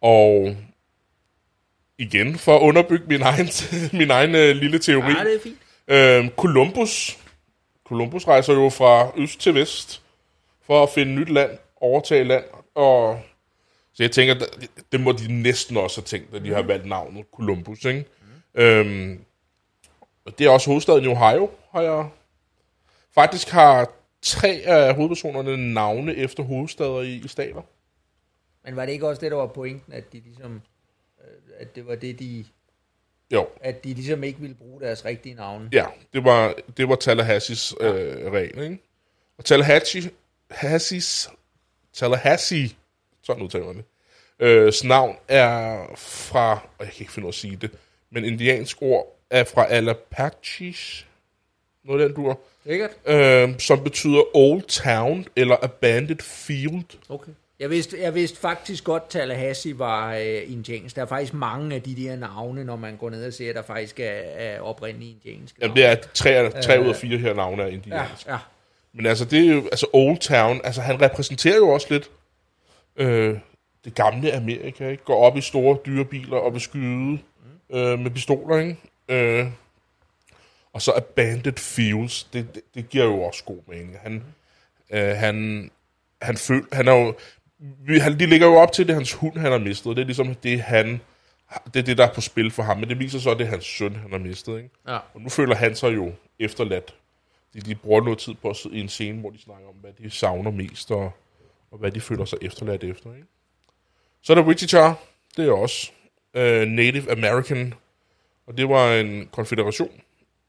og igen, for at underbygge min egen, min egen øh, lille teori. Ja, det er fint. Øhm, Columbus. Columbus rejser jo fra øst til vest for at finde nyt land, overtage land, og så jeg tænker, det, må de næsten også have tænkt, at de har valgt navnet Columbus, ikke? Mm. Øhm, og det er også hovedstaden i Ohio, har jeg... Faktisk har tre af hovedpersonerne navne efter hovedstader i, i stater. Men var det ikke også det, der var pointen, at de ligesom, øh, at det var det, de, Jo, at de ligesom ikke ville bruge deres rigtige navne? ja, det var, det var Tallahassees øh, regel, ikke? Og Tallahassee, Hassees, Tallahassee, sådan udtaler man det, øh, navn er fra, og jeg kan ikke finde ud af at sige det, men indiansk ord er fra Alapaches, noget af den dur, Sikkert? øh, som betyder Old Town eller Abandoned Field. Okay. Jeg vidste, jeg vidste faktisk godt, at Tallahassee var øh, indiansk. Der er faktisk mange af de der navne, når man går ned og ser, der faktisk er, er oprindelige indianske Jamen, navne. det er tre, tre ud af fire her navne er Ja, indiansk. ja. Men altså, det er jo, altså Old Town, altså han repræsenterer jo også lidt øh, det gamle Amerika, ikke? Går op i store dyrebiler og vil skyde øh, med pistoler, ikke? Øh, og så Abandoned Fields, det, det, det giver jo også god mening. Han, øh, han, han, føl, han er jo, vi, han, de ligger jo op til, at det er hans hund, han har mistet. Det er ligesom det, han, det er det, der er på spil for ham. Men det viser så, at det er hans søn, han har mistet, ikke? ja. Og nu føler han sig jo efterladt. De, de bruger noget tid på at sidde i en scene, hvor de snakker om, hvad de savner mest, og, og hvad de føler sig efterladt efter. Ikke? Så er der Wichita. Det er også uh, Native American. Og det var en konfederation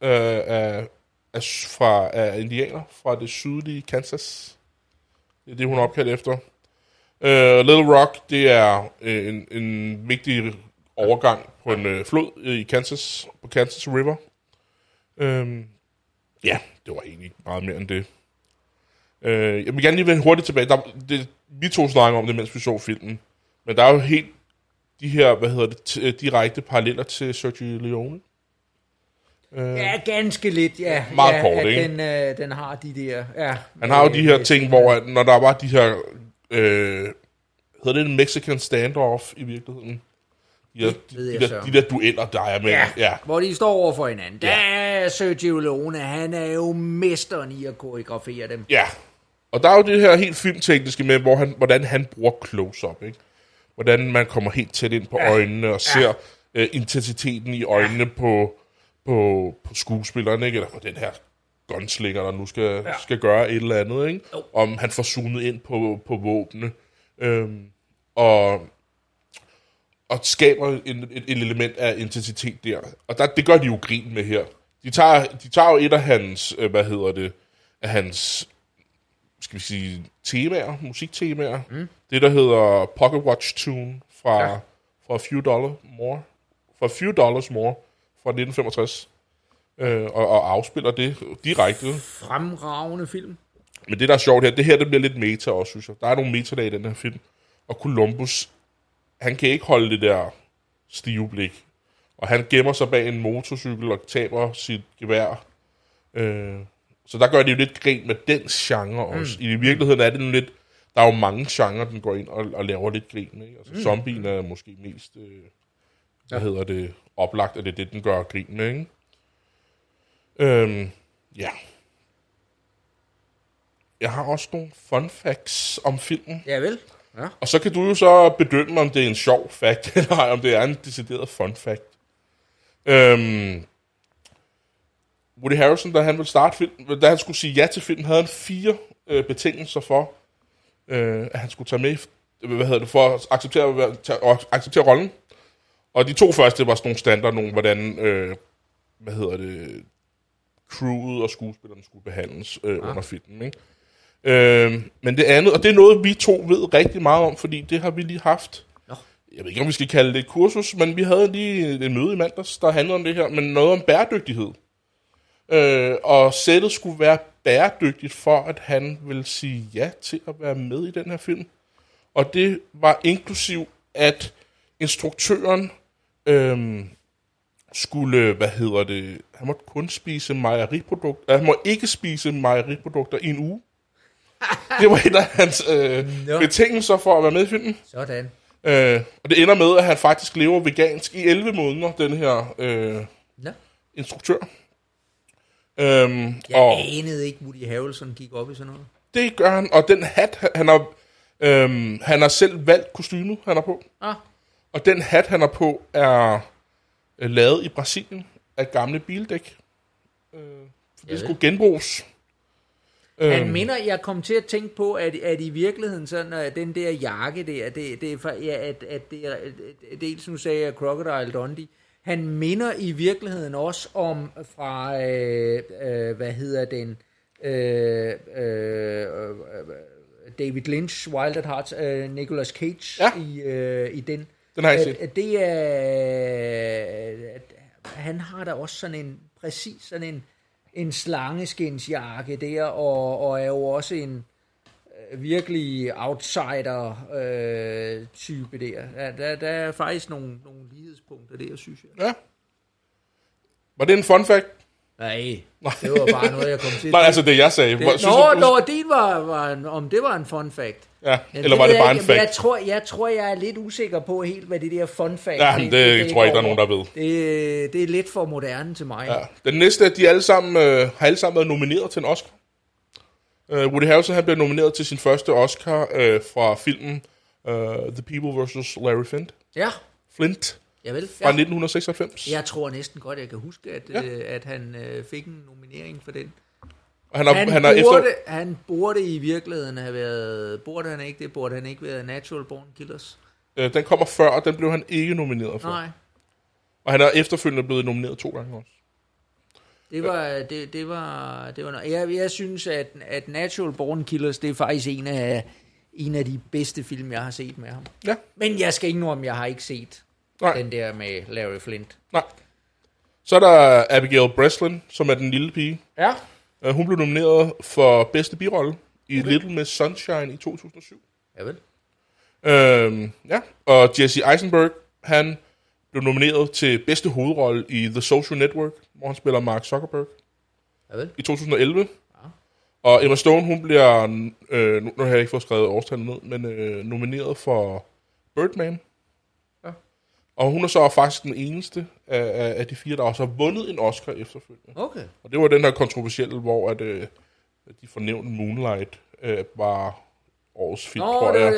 uh, af, af, fra, af indianer fra det sydlige Kansas. Det er det, hun er opkaldt efter. Uh, Little Rock, det er uh, en, en vigtig overgang på en uh, flod i Kansas, på Kansas River. Øhm, ja, det var egentlig meget mere end det. Øh, jeg vil gerne lige vende hurtigt tilbage. Der, det, vi to snakker om det, mens vi så filmen. Men der er jo helt de her, hvad hedder det, t- direkte paralleller til Sergio Leone. Øh, ja, ganske lidt, ja. Meget ja, kort, ikke? Den, øh, den har de der... Ja, Han har jo øh, de her øh, ting, hvor at, når der var de her... Øh, hedder det en Mexican standoff i virkeligheden? De, her, de, de, der, de der dueller, der er med. Ja, ja. hvor de står over for hinanden. Der er Sergio Leone, han er jo mesteren i at koreografere dem. Ja, og der er jo det her helt filmtekniske med, hvor han, hvordan han bruger close-up, ikke? Hvordan man kommer helt tæt ind på Ja. øjnene og ser øh, intensiteten i øjnene på, på, på skuespilleren, ikke? Eller på den her gunslinger, der nu skal, ja. skal gøre et eller andet, ikke? Jo. Om han får zoomet ind på, på våbne. Øhm, og, og skaber en, et, et element af intensitet der. Og der, det gør de jo grin med her. De tager, de tager jo et af hans, øh, hvad hedder det, af hans skal vi sige, temaer, musiktemaer. Mm. Det, der hedder Pocket Watch Tune fra, Ja. ja. fra A Few Dollar More. For A Few Dollars More fra 1965. Øh, og, og afspiller det direkte. Fremragende film. Men det, der er sjovt her, det her det bliver lidt meta også, synes jeg. Der er nogle meta i den her film. Og Columbus, han kan ikke holde det der stive blik. Og han gemmer sig bag en motorcykel og taber sit gevær. Øh, så der gør de jo lidt grin med den genre også. Mm. I virkeligheden er det nu lidt... Der er jo mange genrer, den går ind og, og laver lidt grin. Ikke? Altså, mm. Zombien er måske mest... Øh, hvad hedder det? Oplagt, at det er det, den gør grin med, ikke? Øhm, ja. Jeg har også nogle fun facts om filmen. Ja vel? Ja. Og så kan du jo så bedømme, om det er en sjov fact, eller ej, om det er en decideret fun fact. Øhm, Woody Harrelson, da han ville starte filmen, da han skulle sige ja til filmen, havde han fire øh, betingelser for, øh, at han skulle tage med, hvad hedder det, for at acceptere, tage- at acceptere rollen. Og de to første var sådan nogle standard, nogle, hvordan, øh, hvad hedder det, crewet og skuespillerne skulle behandles øh, under filmen, ikke? Øh, men det andet, og det er noget, vi to ved rigtig meget om, fordi det har vi lige haft. Nå. Jeg ved ikke, om vi skal kalde det et kursus, men vi havde lige et møde i mandags, der handlede om det her, men noget om bæredygtighed. Øh, og sættet skulle være bæredygtigt for, at han ville sige ja til at være med i den her film. Og det var inklusiv, at instruktøren øhm, skulle, hvad hedder det, han måtte kun spise mejeriprodukter, han må ikke spise mejeriprodukter i en uge. Det var en af hans øh, betingelser for at være med i filmen. Sådan. Øh, og det ender med, at han faktisk lever vegansk i 11 måneder, den her øh, Ja. instruktør. Øhm, Jeg og anede ikke, Woody Harrelson gik op i sådan noget. det gør han. Og den hat, han har, øhm, han har selv valgt kostymet, han har på. Ah, Og den hat, han har på, er øh, lavet i Brasilien af gamle bildæk. Øh, for det skulle genbruges. Han Øhm, minder, jeg kom til at tænke på, at, at i virkeligheden sådan, at den der jakke der, det, det er, for- ja, at, at det er, at- dels nu sagde jeg Crocodile Dundee, han minder i virkeligheden også om fra, øh, øh, hvad hedder den, øh, øh, øh, David Lynch, Wild at Heart, øh, Nicolas Cage Ja. i, øh, i den. Den har jeg set. at det er, at han har da også sådan en, præcis sådan en, en slangeskinsjakke der, og, og er jo også en øh, virkelig outsider øh, type der. Ja, der. Der er faktisk nogle, nogle lighedspunkter der, synes jeg. Ja. Var det en fun fact? Nej, det var bare noget, jeg kom til. Nej, altså det jeg sagde. Det, synes nå, du- nå, din var, var en, om det var en fun fact. Ja, Ja, eller var ved det jeg bare en ikke, men Jeg fact? tror, jeg tror, jeg er lidt usikker på helt, hvad det der fun fact Ja, men det tror jeg ikke, der er nogen, der ved. Det, det er lidt for moderne til mig. Ja. Den næste, de alle sammen, øh, har alle sammen været nomineret til en Oscar. Uh, Woody Harrelson han blev nomineret til sin første Oscar øh, fra filmen uh, The People vs. Larry Flint. Ja, Flint jeg vil. fra Ja. 1996. Jeg tror næsten godt, jeg kan huske, at, Ja. ja. øh, at han øh, fik en nominering for den. Og han har, Han, han har burde, efter... han burde i virkeligheden have været... Burde han ikke det? Burde han ikke været Natural Born Killers? Øh, den kommer før, og den blev han ikke nomineret for. Nej, Og han er efterfølgende blevet nomineret to gange også. det var... Det, det var, det var noget. Jeg, jeg synes, at, at Natural Born Killers, det er faktisk en af, en af de bedste film, jeg har set med ham. Ja, Men jeg skal ikke nu om jeg har ikke set nej, den der med Larry Flint. nej. Så er der Abigail Breslin, som er den lille pige. Ja. Øh, hun blev nomineret for bedste birolle i Little Miss Sunshine i 2007. Ja vel. Øhm, ja, og Jesse Eisenberg, han blev nomineret til bedste hovedrolle i The Social Network, hvor han spiller Mark Zuckerberg Ja vel. i 2011. Og Emma Stone, hun bliver, øh, nu, nu har jeg ikke fået skrevet årstallet ned, men øh, nomineret for Birdman. Ja. Og hun er så faktisk den eneste af, af, de fire, der også har vundet en Oscar efterfølgende. Okay. Og det var den her kontroversielle, hvor at, øh, de fornævnte Moonlight øh, var årets film, Nå, tror det jeg. var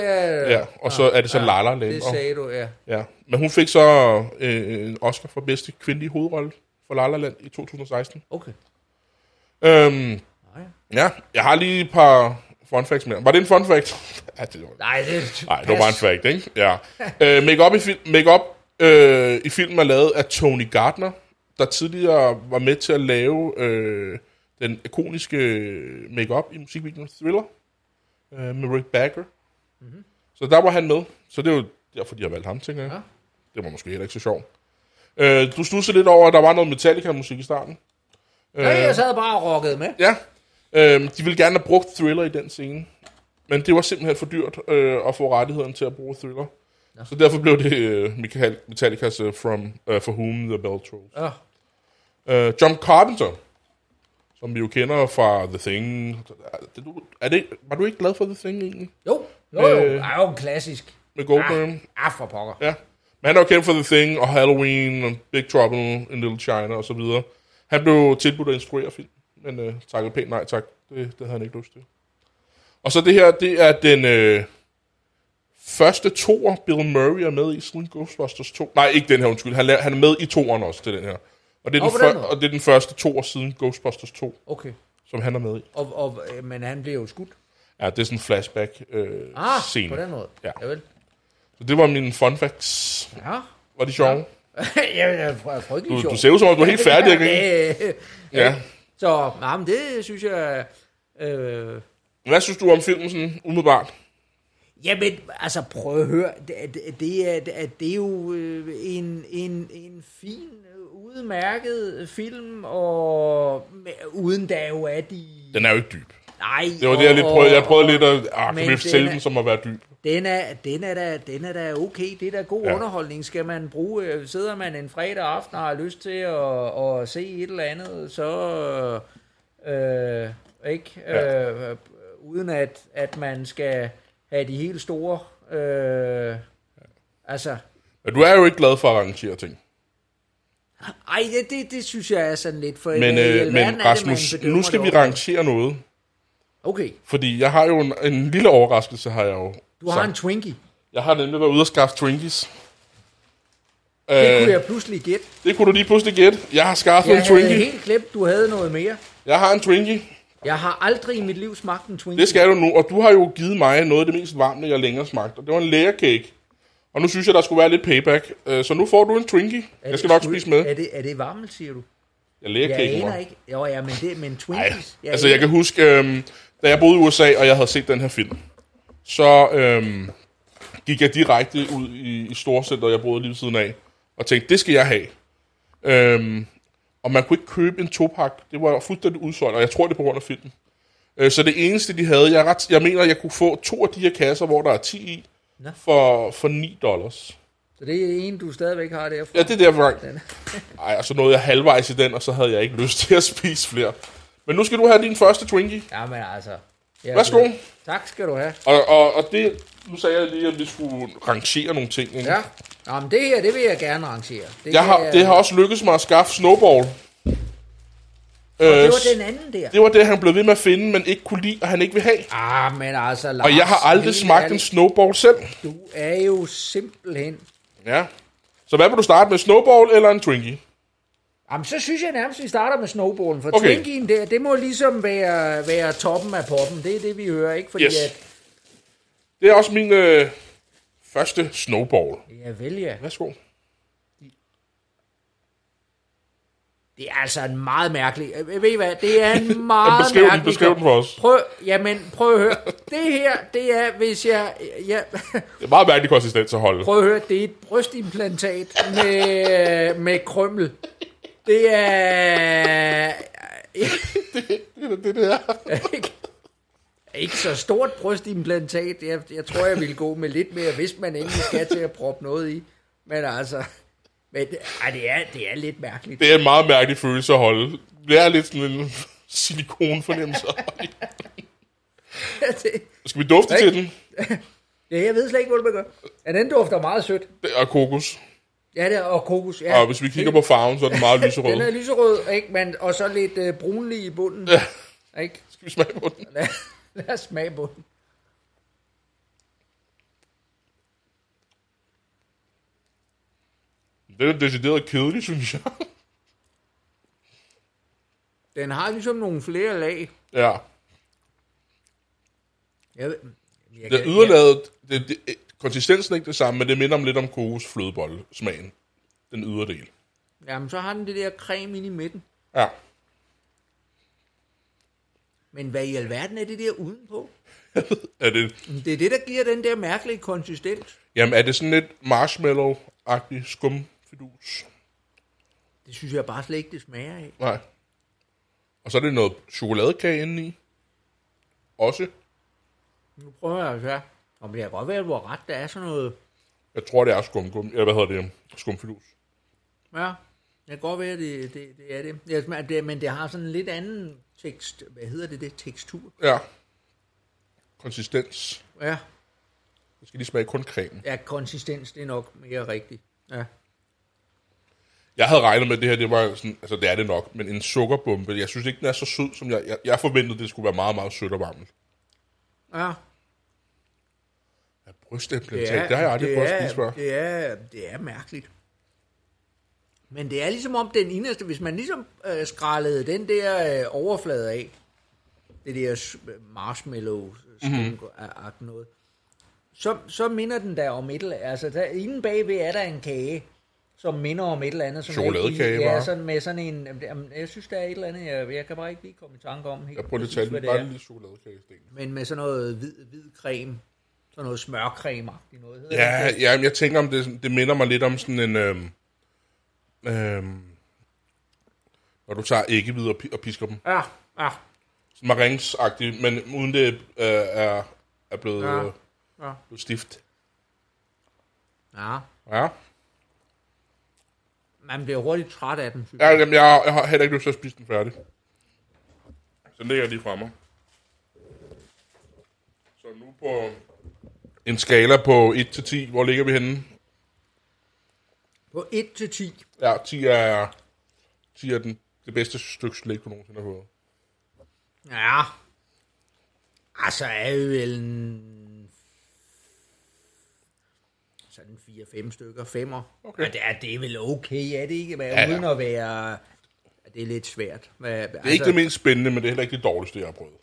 det, Ja, og så er det så ja, La La Land. Det sagde du, ja. Ja, men hun fik så øh, en Oscar for bedste kvindelige hovedrolle for La La Land i 2016. Okay. Øhm, Nej. ja, jeg har lige et par fun facts mere. Var det en fun fact? ja, det var, Nej, det, nej, det var bare en fact, ikke? Ja. øh, make-up, i, fil- make-up øh, i filmen er lavet af Tony Gardner, der tidligere var med til at lave øh, den ikoniske make-up i musikvideoen Thriller øh, med Rick Bagger. Mm-hmm. Så der var han med. Så det er jo derfor, de har valgt ham, tænker jeg. Ja. Det var måske heller ikke så sjovt. Øh, du stussede lidt over, at der var noget Metallica-musik i starten. Ja, jeg sad bare og rockede med. Ja, øh, de ville gerne have brugt Thriller i den scene. Men det var simpelthen for dyrt øh, at få rettigheden til at bruge Thriller. Ja. Så derfor blev det øh, Michael- Metallicas uh, From uh, For Whom The Bell Tolls. Ja. Øh, John Carpenter, som vi jo kender fra The Thing. Er det, du- er det, var du ikke glad for The Thing egentlig? Jo, jo, jo. Øh. Er jo en klassisk. Med Goldberg? Ah, ah, for pokker. Ja. Men han er jo kendt for The Thing og Halloween og Big Trouble in Little China og så videre. Han blev tilbudt at instruere film, men øh, takkede pænt nej tak. Det, det havde han ikke lyst til. Og så det her, det er den øh, første toer, Bill Murray er med i siden Ghostbusters 2. Nej, ikke den her, undskyld. Han, er- han er med i toeren også til den her. Og det er, Nå, den, før, og det er den første toer siden Ghostbusters 2, Okay. som han er med i. Og, og, øh, men han bliver jo skudt. Ja, det er sådan en flashback øh, Ah, scene. på den måde. Ja. Vel. Så det var mine fun facts. Ja. Var de sjove? ja, det er frygtelig Du, du ser ud som om, du er helt færdig. Ikke? Ja. Ja. Så, nej, men det synes jeg... Øh, Hvad synes du om filmen sådan umiddelbart? Jamen, altså prøv at høre, det, det, det, er, det, er, det er jo øh, en, en, en fin, øh, udmærket film, og uden der jo er de... Den er jo ikke dyb. Nej, Det var det, jeg lidt prøvede. Jeg prøvede lidt at ah, vi den sælge er- den som at være dyb. Den er, den, er da, den er da okay. Det er da god Ja. ja. underholdning. Skal man bruge... øh, Sidder man en fredag aften og har lyst til at, at se et eller andet, så... Øh, ikke? Ja. Øh, uden at, at man skal have de helt store... Øh, Altså, Men du er jo ikke glad for at arrangere ting. ej, det, det, det synes jeg er sådan lidt for... Men, øh, men det, Rasmus, bedømmer nu skal det vi over? rangere noget. Okay, Fordi jeg har jo en, en lille overraskelse, har jeg jo. du har en Twinkie. Jeg har nemlig været ude og skaffe Twinkies. Det Øh, kunne jeg pludselig gætte. det kunne du lige pludselig gætte. Jeg har skaffet Jeg en havde Twinkie. helt glemt, du havde noget mere. Jeg har en Twinkie. Jeg har aldrig i mit liv smagt en Twinkie. Det skal du nu. Og du har jo givet mig noget af det mest varme, jeg længere smagt. Og det var en layer cake. Og nu synes jeg, der skulle være lidt payback. Øh, Så nu får du en Twinkie. Er Jeg skal nok spise med. Er det, er det varmelt, siger du? Jeg layer Jeg aner ikke. Jo, ja, men, det, men Ej, Twinkies... altså jeg kan huske, øhm, da jeg boede i USA, og jeg havde set den her film, så øhm, gik jeg direkte ud i, i Storcenter, jeg boede lige ved siden af, og tænkte, det skal jeg have. Øhm, og man kunne ikke købe en topak. Det var fuldstændig udsolgt, og jeg tror, det er på grund af filmen. Øh, så det eneste, de havde, jeg, ret, jeg mener, jeg kunne få to af de her kasser, hvor der er 10 i, Nå. for, for 9 dollars. Så det er en, du stadigvæk har derfra? Ja, det er derfor. Den. Ej, og så nåede jeg halvvejs i den, og så havde jeg ikke lyst til at spise flere. Men nu skal du have din første Twinkie. Jamen altså... Er Værsgo. glad. Tak skal du have. Og, og, og det, nu sagde jeg lige, at vi skulle rangere nogle ting. Ikke? Ja. Jamen det her, det vil jeg gerne arrangere. Det, Jeg har, det har også lykkedes mig at skaffe Snowball. Og det Øh, var den anden der. det var det, han blev ved med at finde, men ikke kunne lide, og han ikke vil have. Ah, men altså, Lars, Og jeg har aldrig smagt en Snowball selv. Du er jo simpelthen... Ja. Så hvad vil du starte med, Snowball eller en Twinkie? Jamen, så synes jeg nærmest, vi starter med snowballen, for Okay. der, det må ligesom være, være toppen af poppen. Det er det, vi hører, ikke? Fordi Yes. at... Det er også min øh, første Snowball. Ja, vel ja. Værsgo. Det er altså en meget mærkelig... øh, Ved I hvad? Det er en meget Beskriv den, mærkelig... beskriv den for os. Prøv, jamen, prøv at høre. Det her, det er, hvis jeg... jeg Det er meget mærkelig konsistens at holde. prøv at høre, det er et brystimplantat med, med krømmel. Det er... Det er det, det er. ikke, ikke så stort brystimplantat. Jeg, jeg tror, jeg ville gå med lidt mere, hvis man endelig skal til at proppe noget i. Men altså... Men, ej, det, er, det er lidt mærkeligt. Det er en meget mærkelig følelse at holde. Det er lidt sådan en silikonfornemmelse. det, Skal vi dufte til den? ja, jeg ved slet ikke, hvad man gør. Ja, den dufter meget sødt. Det er kokos. Ja, det er, og kokos. Ja. Og hvis vi kigger på farven, så er den meget lyserød. Den er lyserød, ikke? Men, og så lidt øh, brunlig i bunden. Ja. Ikke? Skal vi smage på den? Lad, lad os smage på den. Den er decideret kedelig, synes jeg. Den har ligesom nogle flere lag. ja. Jeg, jeg, Det yderlaget, det, det, konsistensen er ikke det samme, men det minder om lidt om kokos flødebolle smagen. Den yderdel. Jamen, så har den det der creme inde i midten. Ja. Men hvad i alverden er det der udenpå? Er det, Det er det, der giver den der mærkelige konsistens. jamen, er det sådan lidt marshmallow-agtig skumfidus? Det synes jeg bare slet ikke, det smager af. Nej. Og så er det noget chokoladekage indeni. Også. Nu prøver jeg altså. Om det kan godt være, at du har ret. Der er sådan noget... Jeg tror, det er skumgum. Ja, hvad hedder det? Skumfidus. Ja, det kan godt være, det, det, det er det. det, smager, det men det har sådan en lidt anden tekst... Hvad hedder det, det? Tekstur. Ja. Konsistens. Ja, Jeg skal lige smage kun creme. ja konsistens, det er nok mere rigtigt. Ja. Jeg havde regnet med, at det her, det var sådan, altså det er det nok, men en sukkerbombe, jeg synes ikke, den er så sød, som jeg, jeg, jeg forventede, det skulle være meget, meget sødt og varmt. Ja, Ja, brystimplantat, det, har jeg aldrig det prøvet at er, spise før. Det er, det er mærkeligt. Men det er ligesom om den inderste, hvis man ligesom øh, skrallede den der øh, overflade af, det der marshmallow mm-hmm. noget, så, så minder den der om et eller andet. Altså, der, inden bagved er der en kage, som minder om et eller andet. Som jeg ikke Chokoladekage, Ja, sådan med sådan en... Jamen, jeg synes, der er et eller andet, jeg, jeg kan bare ikke lige komme i tanke om. Helt Jeg prøver lige at tage det bare er. en lille chokoladekagesten. Men med sådan noget hvid, hvid creme. Sådan noget smørcreme noget. Hedder Ja, det? ja, men jeg tænker, om det, det minder mig lidt om sådan en... Øhm, øhm, når du tager æggehvide og, pi- og pisker dem. Ja, ja. Sådan maringsagtigt, men uden det øh, er, er blevet, Ja. ja. Ja. blevet stift. Ja, Ja. man bliver hurtigt træt af den, Ja, jeg. jamen, jeg, jeg har heller ikke lyst til at spise den færdig. Så ligger jeg lige fremme. Så nu på en skala på 1 til 10, hvor ligger vi henne? På 1 til 10. Ja, 10 er, 10 er den, det bedste stykke slik, du nogensinde har fået. Ja. Altså er jo vel en... Sådan 4-5 stykker, femmer. Okay. Og det er, det er vel okay, er det ikke? Men Ja, ja. uden at være... Ja, det er lidt svært. Altså, Det er ikke det mest spændende, men det er heller ikke det dårligste, jeg har prøvet.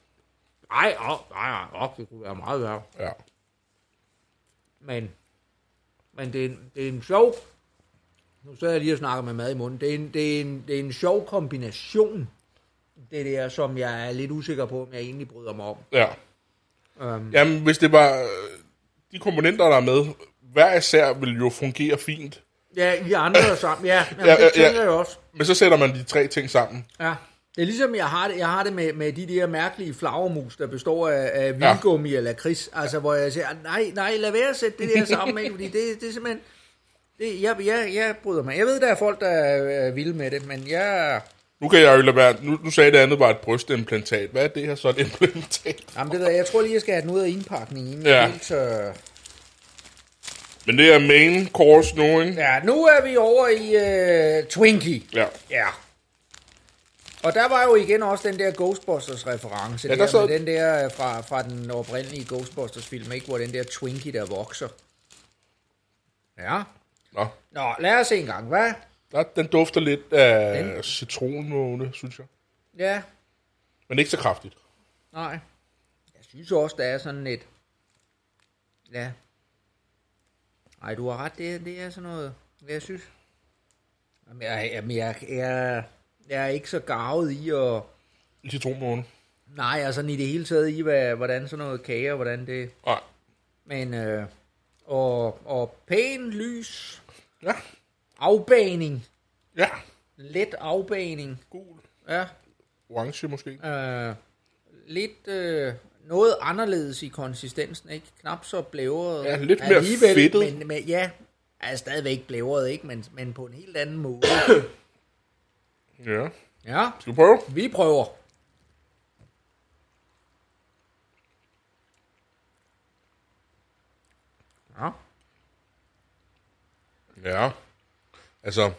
Nej, åh, nej, nej, åh, det kunne være meget værre. Ja. Men, men det, er en, det er en sjov... Nu så jeg lige og snakker med mad i munden. Det er en, det er en, det er en sjov kombination. Det der, som jeg er lidt usikker på, om jeg egentlig bryder mig om. Ja. Um, Jamen, hvis det var øh, de komponenter, der er med, hver især vil jo fungere fint. Ja, I andre sammen. Ja, jamen, Ja, ja, ja, det tænker ja. jeg også. Men så sætter man de tre ting sammen. Ja. Det er ligesom, jeg har det, jeg har det med, med de der mærkelige flagermus, der består af, af vingummi ja. eller kris. Altså, hvor jeg siger, nej, nej, lad være at sætte det der sammen, ikke? fordi det, det er simpelthen... Det, jeg, jeg, jeg bryder mig. Jeg ved, der er folk, der er, vilde med det, men jeg... Nu kan jeg jo lade være, nu, nu sagde det andet var et brystimplantat. Hvad er det her så et implantat? Jamen, det der, jeg tror lige, jeg skal have den ud af indpakningen. Ja. Ja. Helt, så... Men det er main course nu, ikke? ja, nu er vi over i uh, Twinkie. Ja. Ja. Og der var jo igen også den der Ghostbusters-reference, Ja, ja, der der med den der fra, fra den oprindelige Ghostbusters-film, ikke? hvor den der Twinkie, der vokser. Ja. Nå. Nå, lad os se en gang, hvad? Der, den dufter lidt af Den- citronmåne, synes jeg. Ja, Men ikke så kraftigt. nej. Jeg synes også, der er sådan lidt... Ja. Nej, du har ret, det, er- det er sådan noget... Jeg synes... Jamen, jeg, jamen, jeg, jeg, jeg er ikke så gavet i at... Citronmåne. Nej, altså i det hele taget i, hvad, hvordan sådan noget kage, og hvordan det... Nej. Men, øh, og, og pæn lys, Ja. afbaning, Ja. let afbaning, Gul. ja, Orange måske. øh, lidt øh, noget anderledes i konsistensen, ikke? Knap så blævret. Ja, lidt mere fedtet. Men, men ja, er stadigvæk blævret, ikke? Men, men på en helt anden måde. Ja. Ja, Skal vi prøve? vi prøver. Ja. Ja. Altså,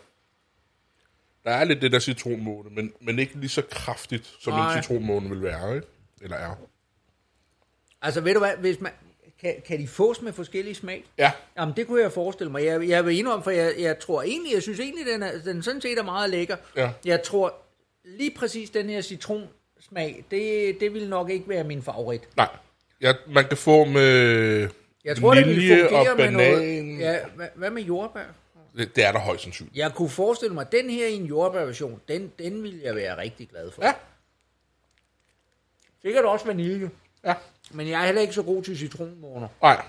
der er lidt det der citronmåne, men, men ikke lige så kraftigt, som Nej. en citronmåne vil være, ikke? Eller er. Altså, ved du hvad, hvis man, kan, kan de fås med forskellige smag? Ja. Jamen, det kunne jeg forestille mig. Jeg, jeg vil indrømme, for jeg, jeg tror egentlig, jeg synes egentlig, den, er, den sådan set er meget lækker. Ja. Jeg tror lige præcis den her citronsmag, det, det vil nok ikke være min favorit. Nej. Ja, man kan få med Jeg tror, det vil vanilje fungere og med banan. noget... Ja, hvad, hvad med jordbær? Det, det er der højst sandsynligt. Jeg kunne forestille mig, at den her i en jordbærversion, den, den vil jeg være rigtig glad for. Ja. Sikkert også vanilje. Ja. Men jeg er heller ikke så god til citronmåner. Nej.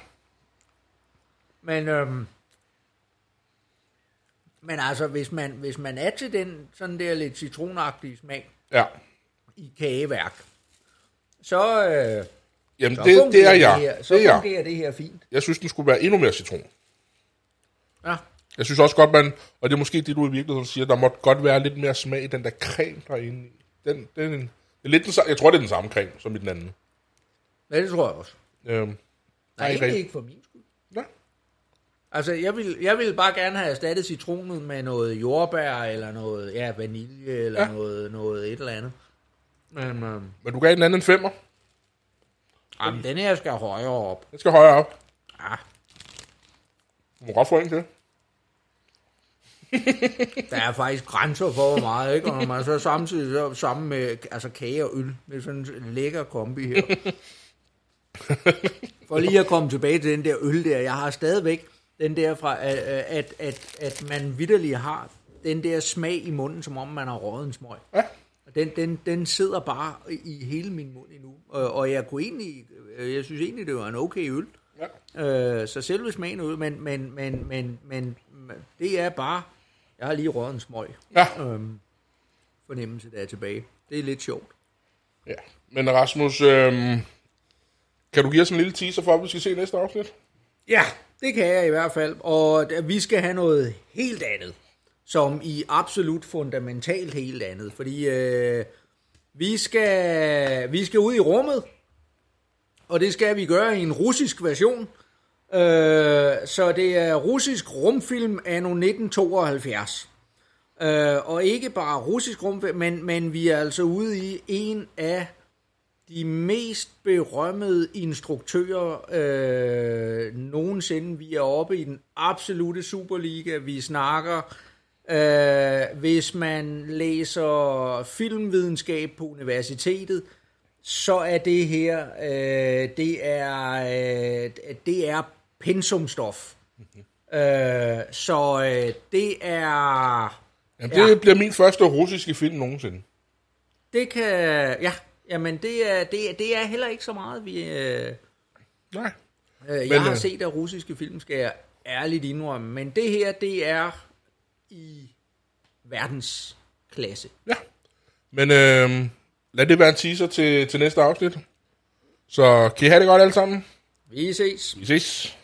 Men, øhm, men altså, hvis man, hvis man er til den sådan der lidt citronagtige smag Ja. i kageværk, så, øh, Jamen, så det, det er jeg. her, så det er jeg. fungerer det her fint. Jeg synes, den skulle være endnu mere citron. Ja, Jeg synes også godt, man, og det er måske det, du i virkeligheden siger, der må godt være lidt mere smag i den der creme derinde i. Den, den, det er lidt den, sa- jeg tror, det er den samme creme som i den anden. Ja det tror jeg også. Øhm, Nej, Nej, egentlig ikke for min skyld. ja. Altså, jeg vil, jeg vil bare gerne have erstattet citronen med noget jordbær, eller noget ja, vanilje, eller Ja. noget, noget et eller andet. Men, øhm, Men du gav den anden en femmer. jamen, den her skal højere op. Den skal højere op. Ja, Du må godt få en til. der er faktisk grænser for, hvor meget, ikke? Og når man så samtidig så sammen med altså kage og øl, er sådan en lækker kombi her. For lige at komme tilbage til den der øl der, jeg har stadigvæk den der fra, at, at, at, at man vidderligt har den der smag i munden, som om man har røget en smøg. Ja. Og den, den, den sidder bare i hele min mund endnu. Og, og jeg kunne egentlig, øh, jeg synes egentlig, det var en okay øl. Ja. Øh, så selve smagen ud, men, men, men, men, men, men det er bare, jeg har lige røget en smøg. Ja. Øhm, fornemmelse, der er tilbage. Det er lidt sjovt. ja. Men Rasmus, øhm, kan du give os en lille teaser for, at vi skal se næste afsnit? Ja, det kan jeg i hvert fald. Og vi skal have noget helt andet. Som i absolut fundamentalt helt andet. Fordi øh, vi, skal, vi skal ud i rummet. Og det skal vi gøre i en russisk version. Øh, så det er russisk rumfilm anno 1972. Øh, og ikke bare russisk rumfilm, men, men vi er altså ude i en af de mest berømmede instruktører øh, nogensinde. Vi er oppe i den absolute Superliga. Vi snakker, øh, hvis man læser filmvidenskab på universitetet, så er det her, øh, det er, øh, det er pensumstof. øh, så øh, det er, Jamen, det Ja. bliver min første russiske film nogensinde. det kan, ja, jamen det er, det, er- det er heller ikke så meget, vi, øh, Nej. øh, jeg Men, har øh, set af russiske film, skal jeg ærligt indrømme, men det her, det er i verdensklasse. Ja. Men øh, lad det være en teaser til, til næste afsnit. Så kan I have det godt alle sammen. Vi ses. Vi ses.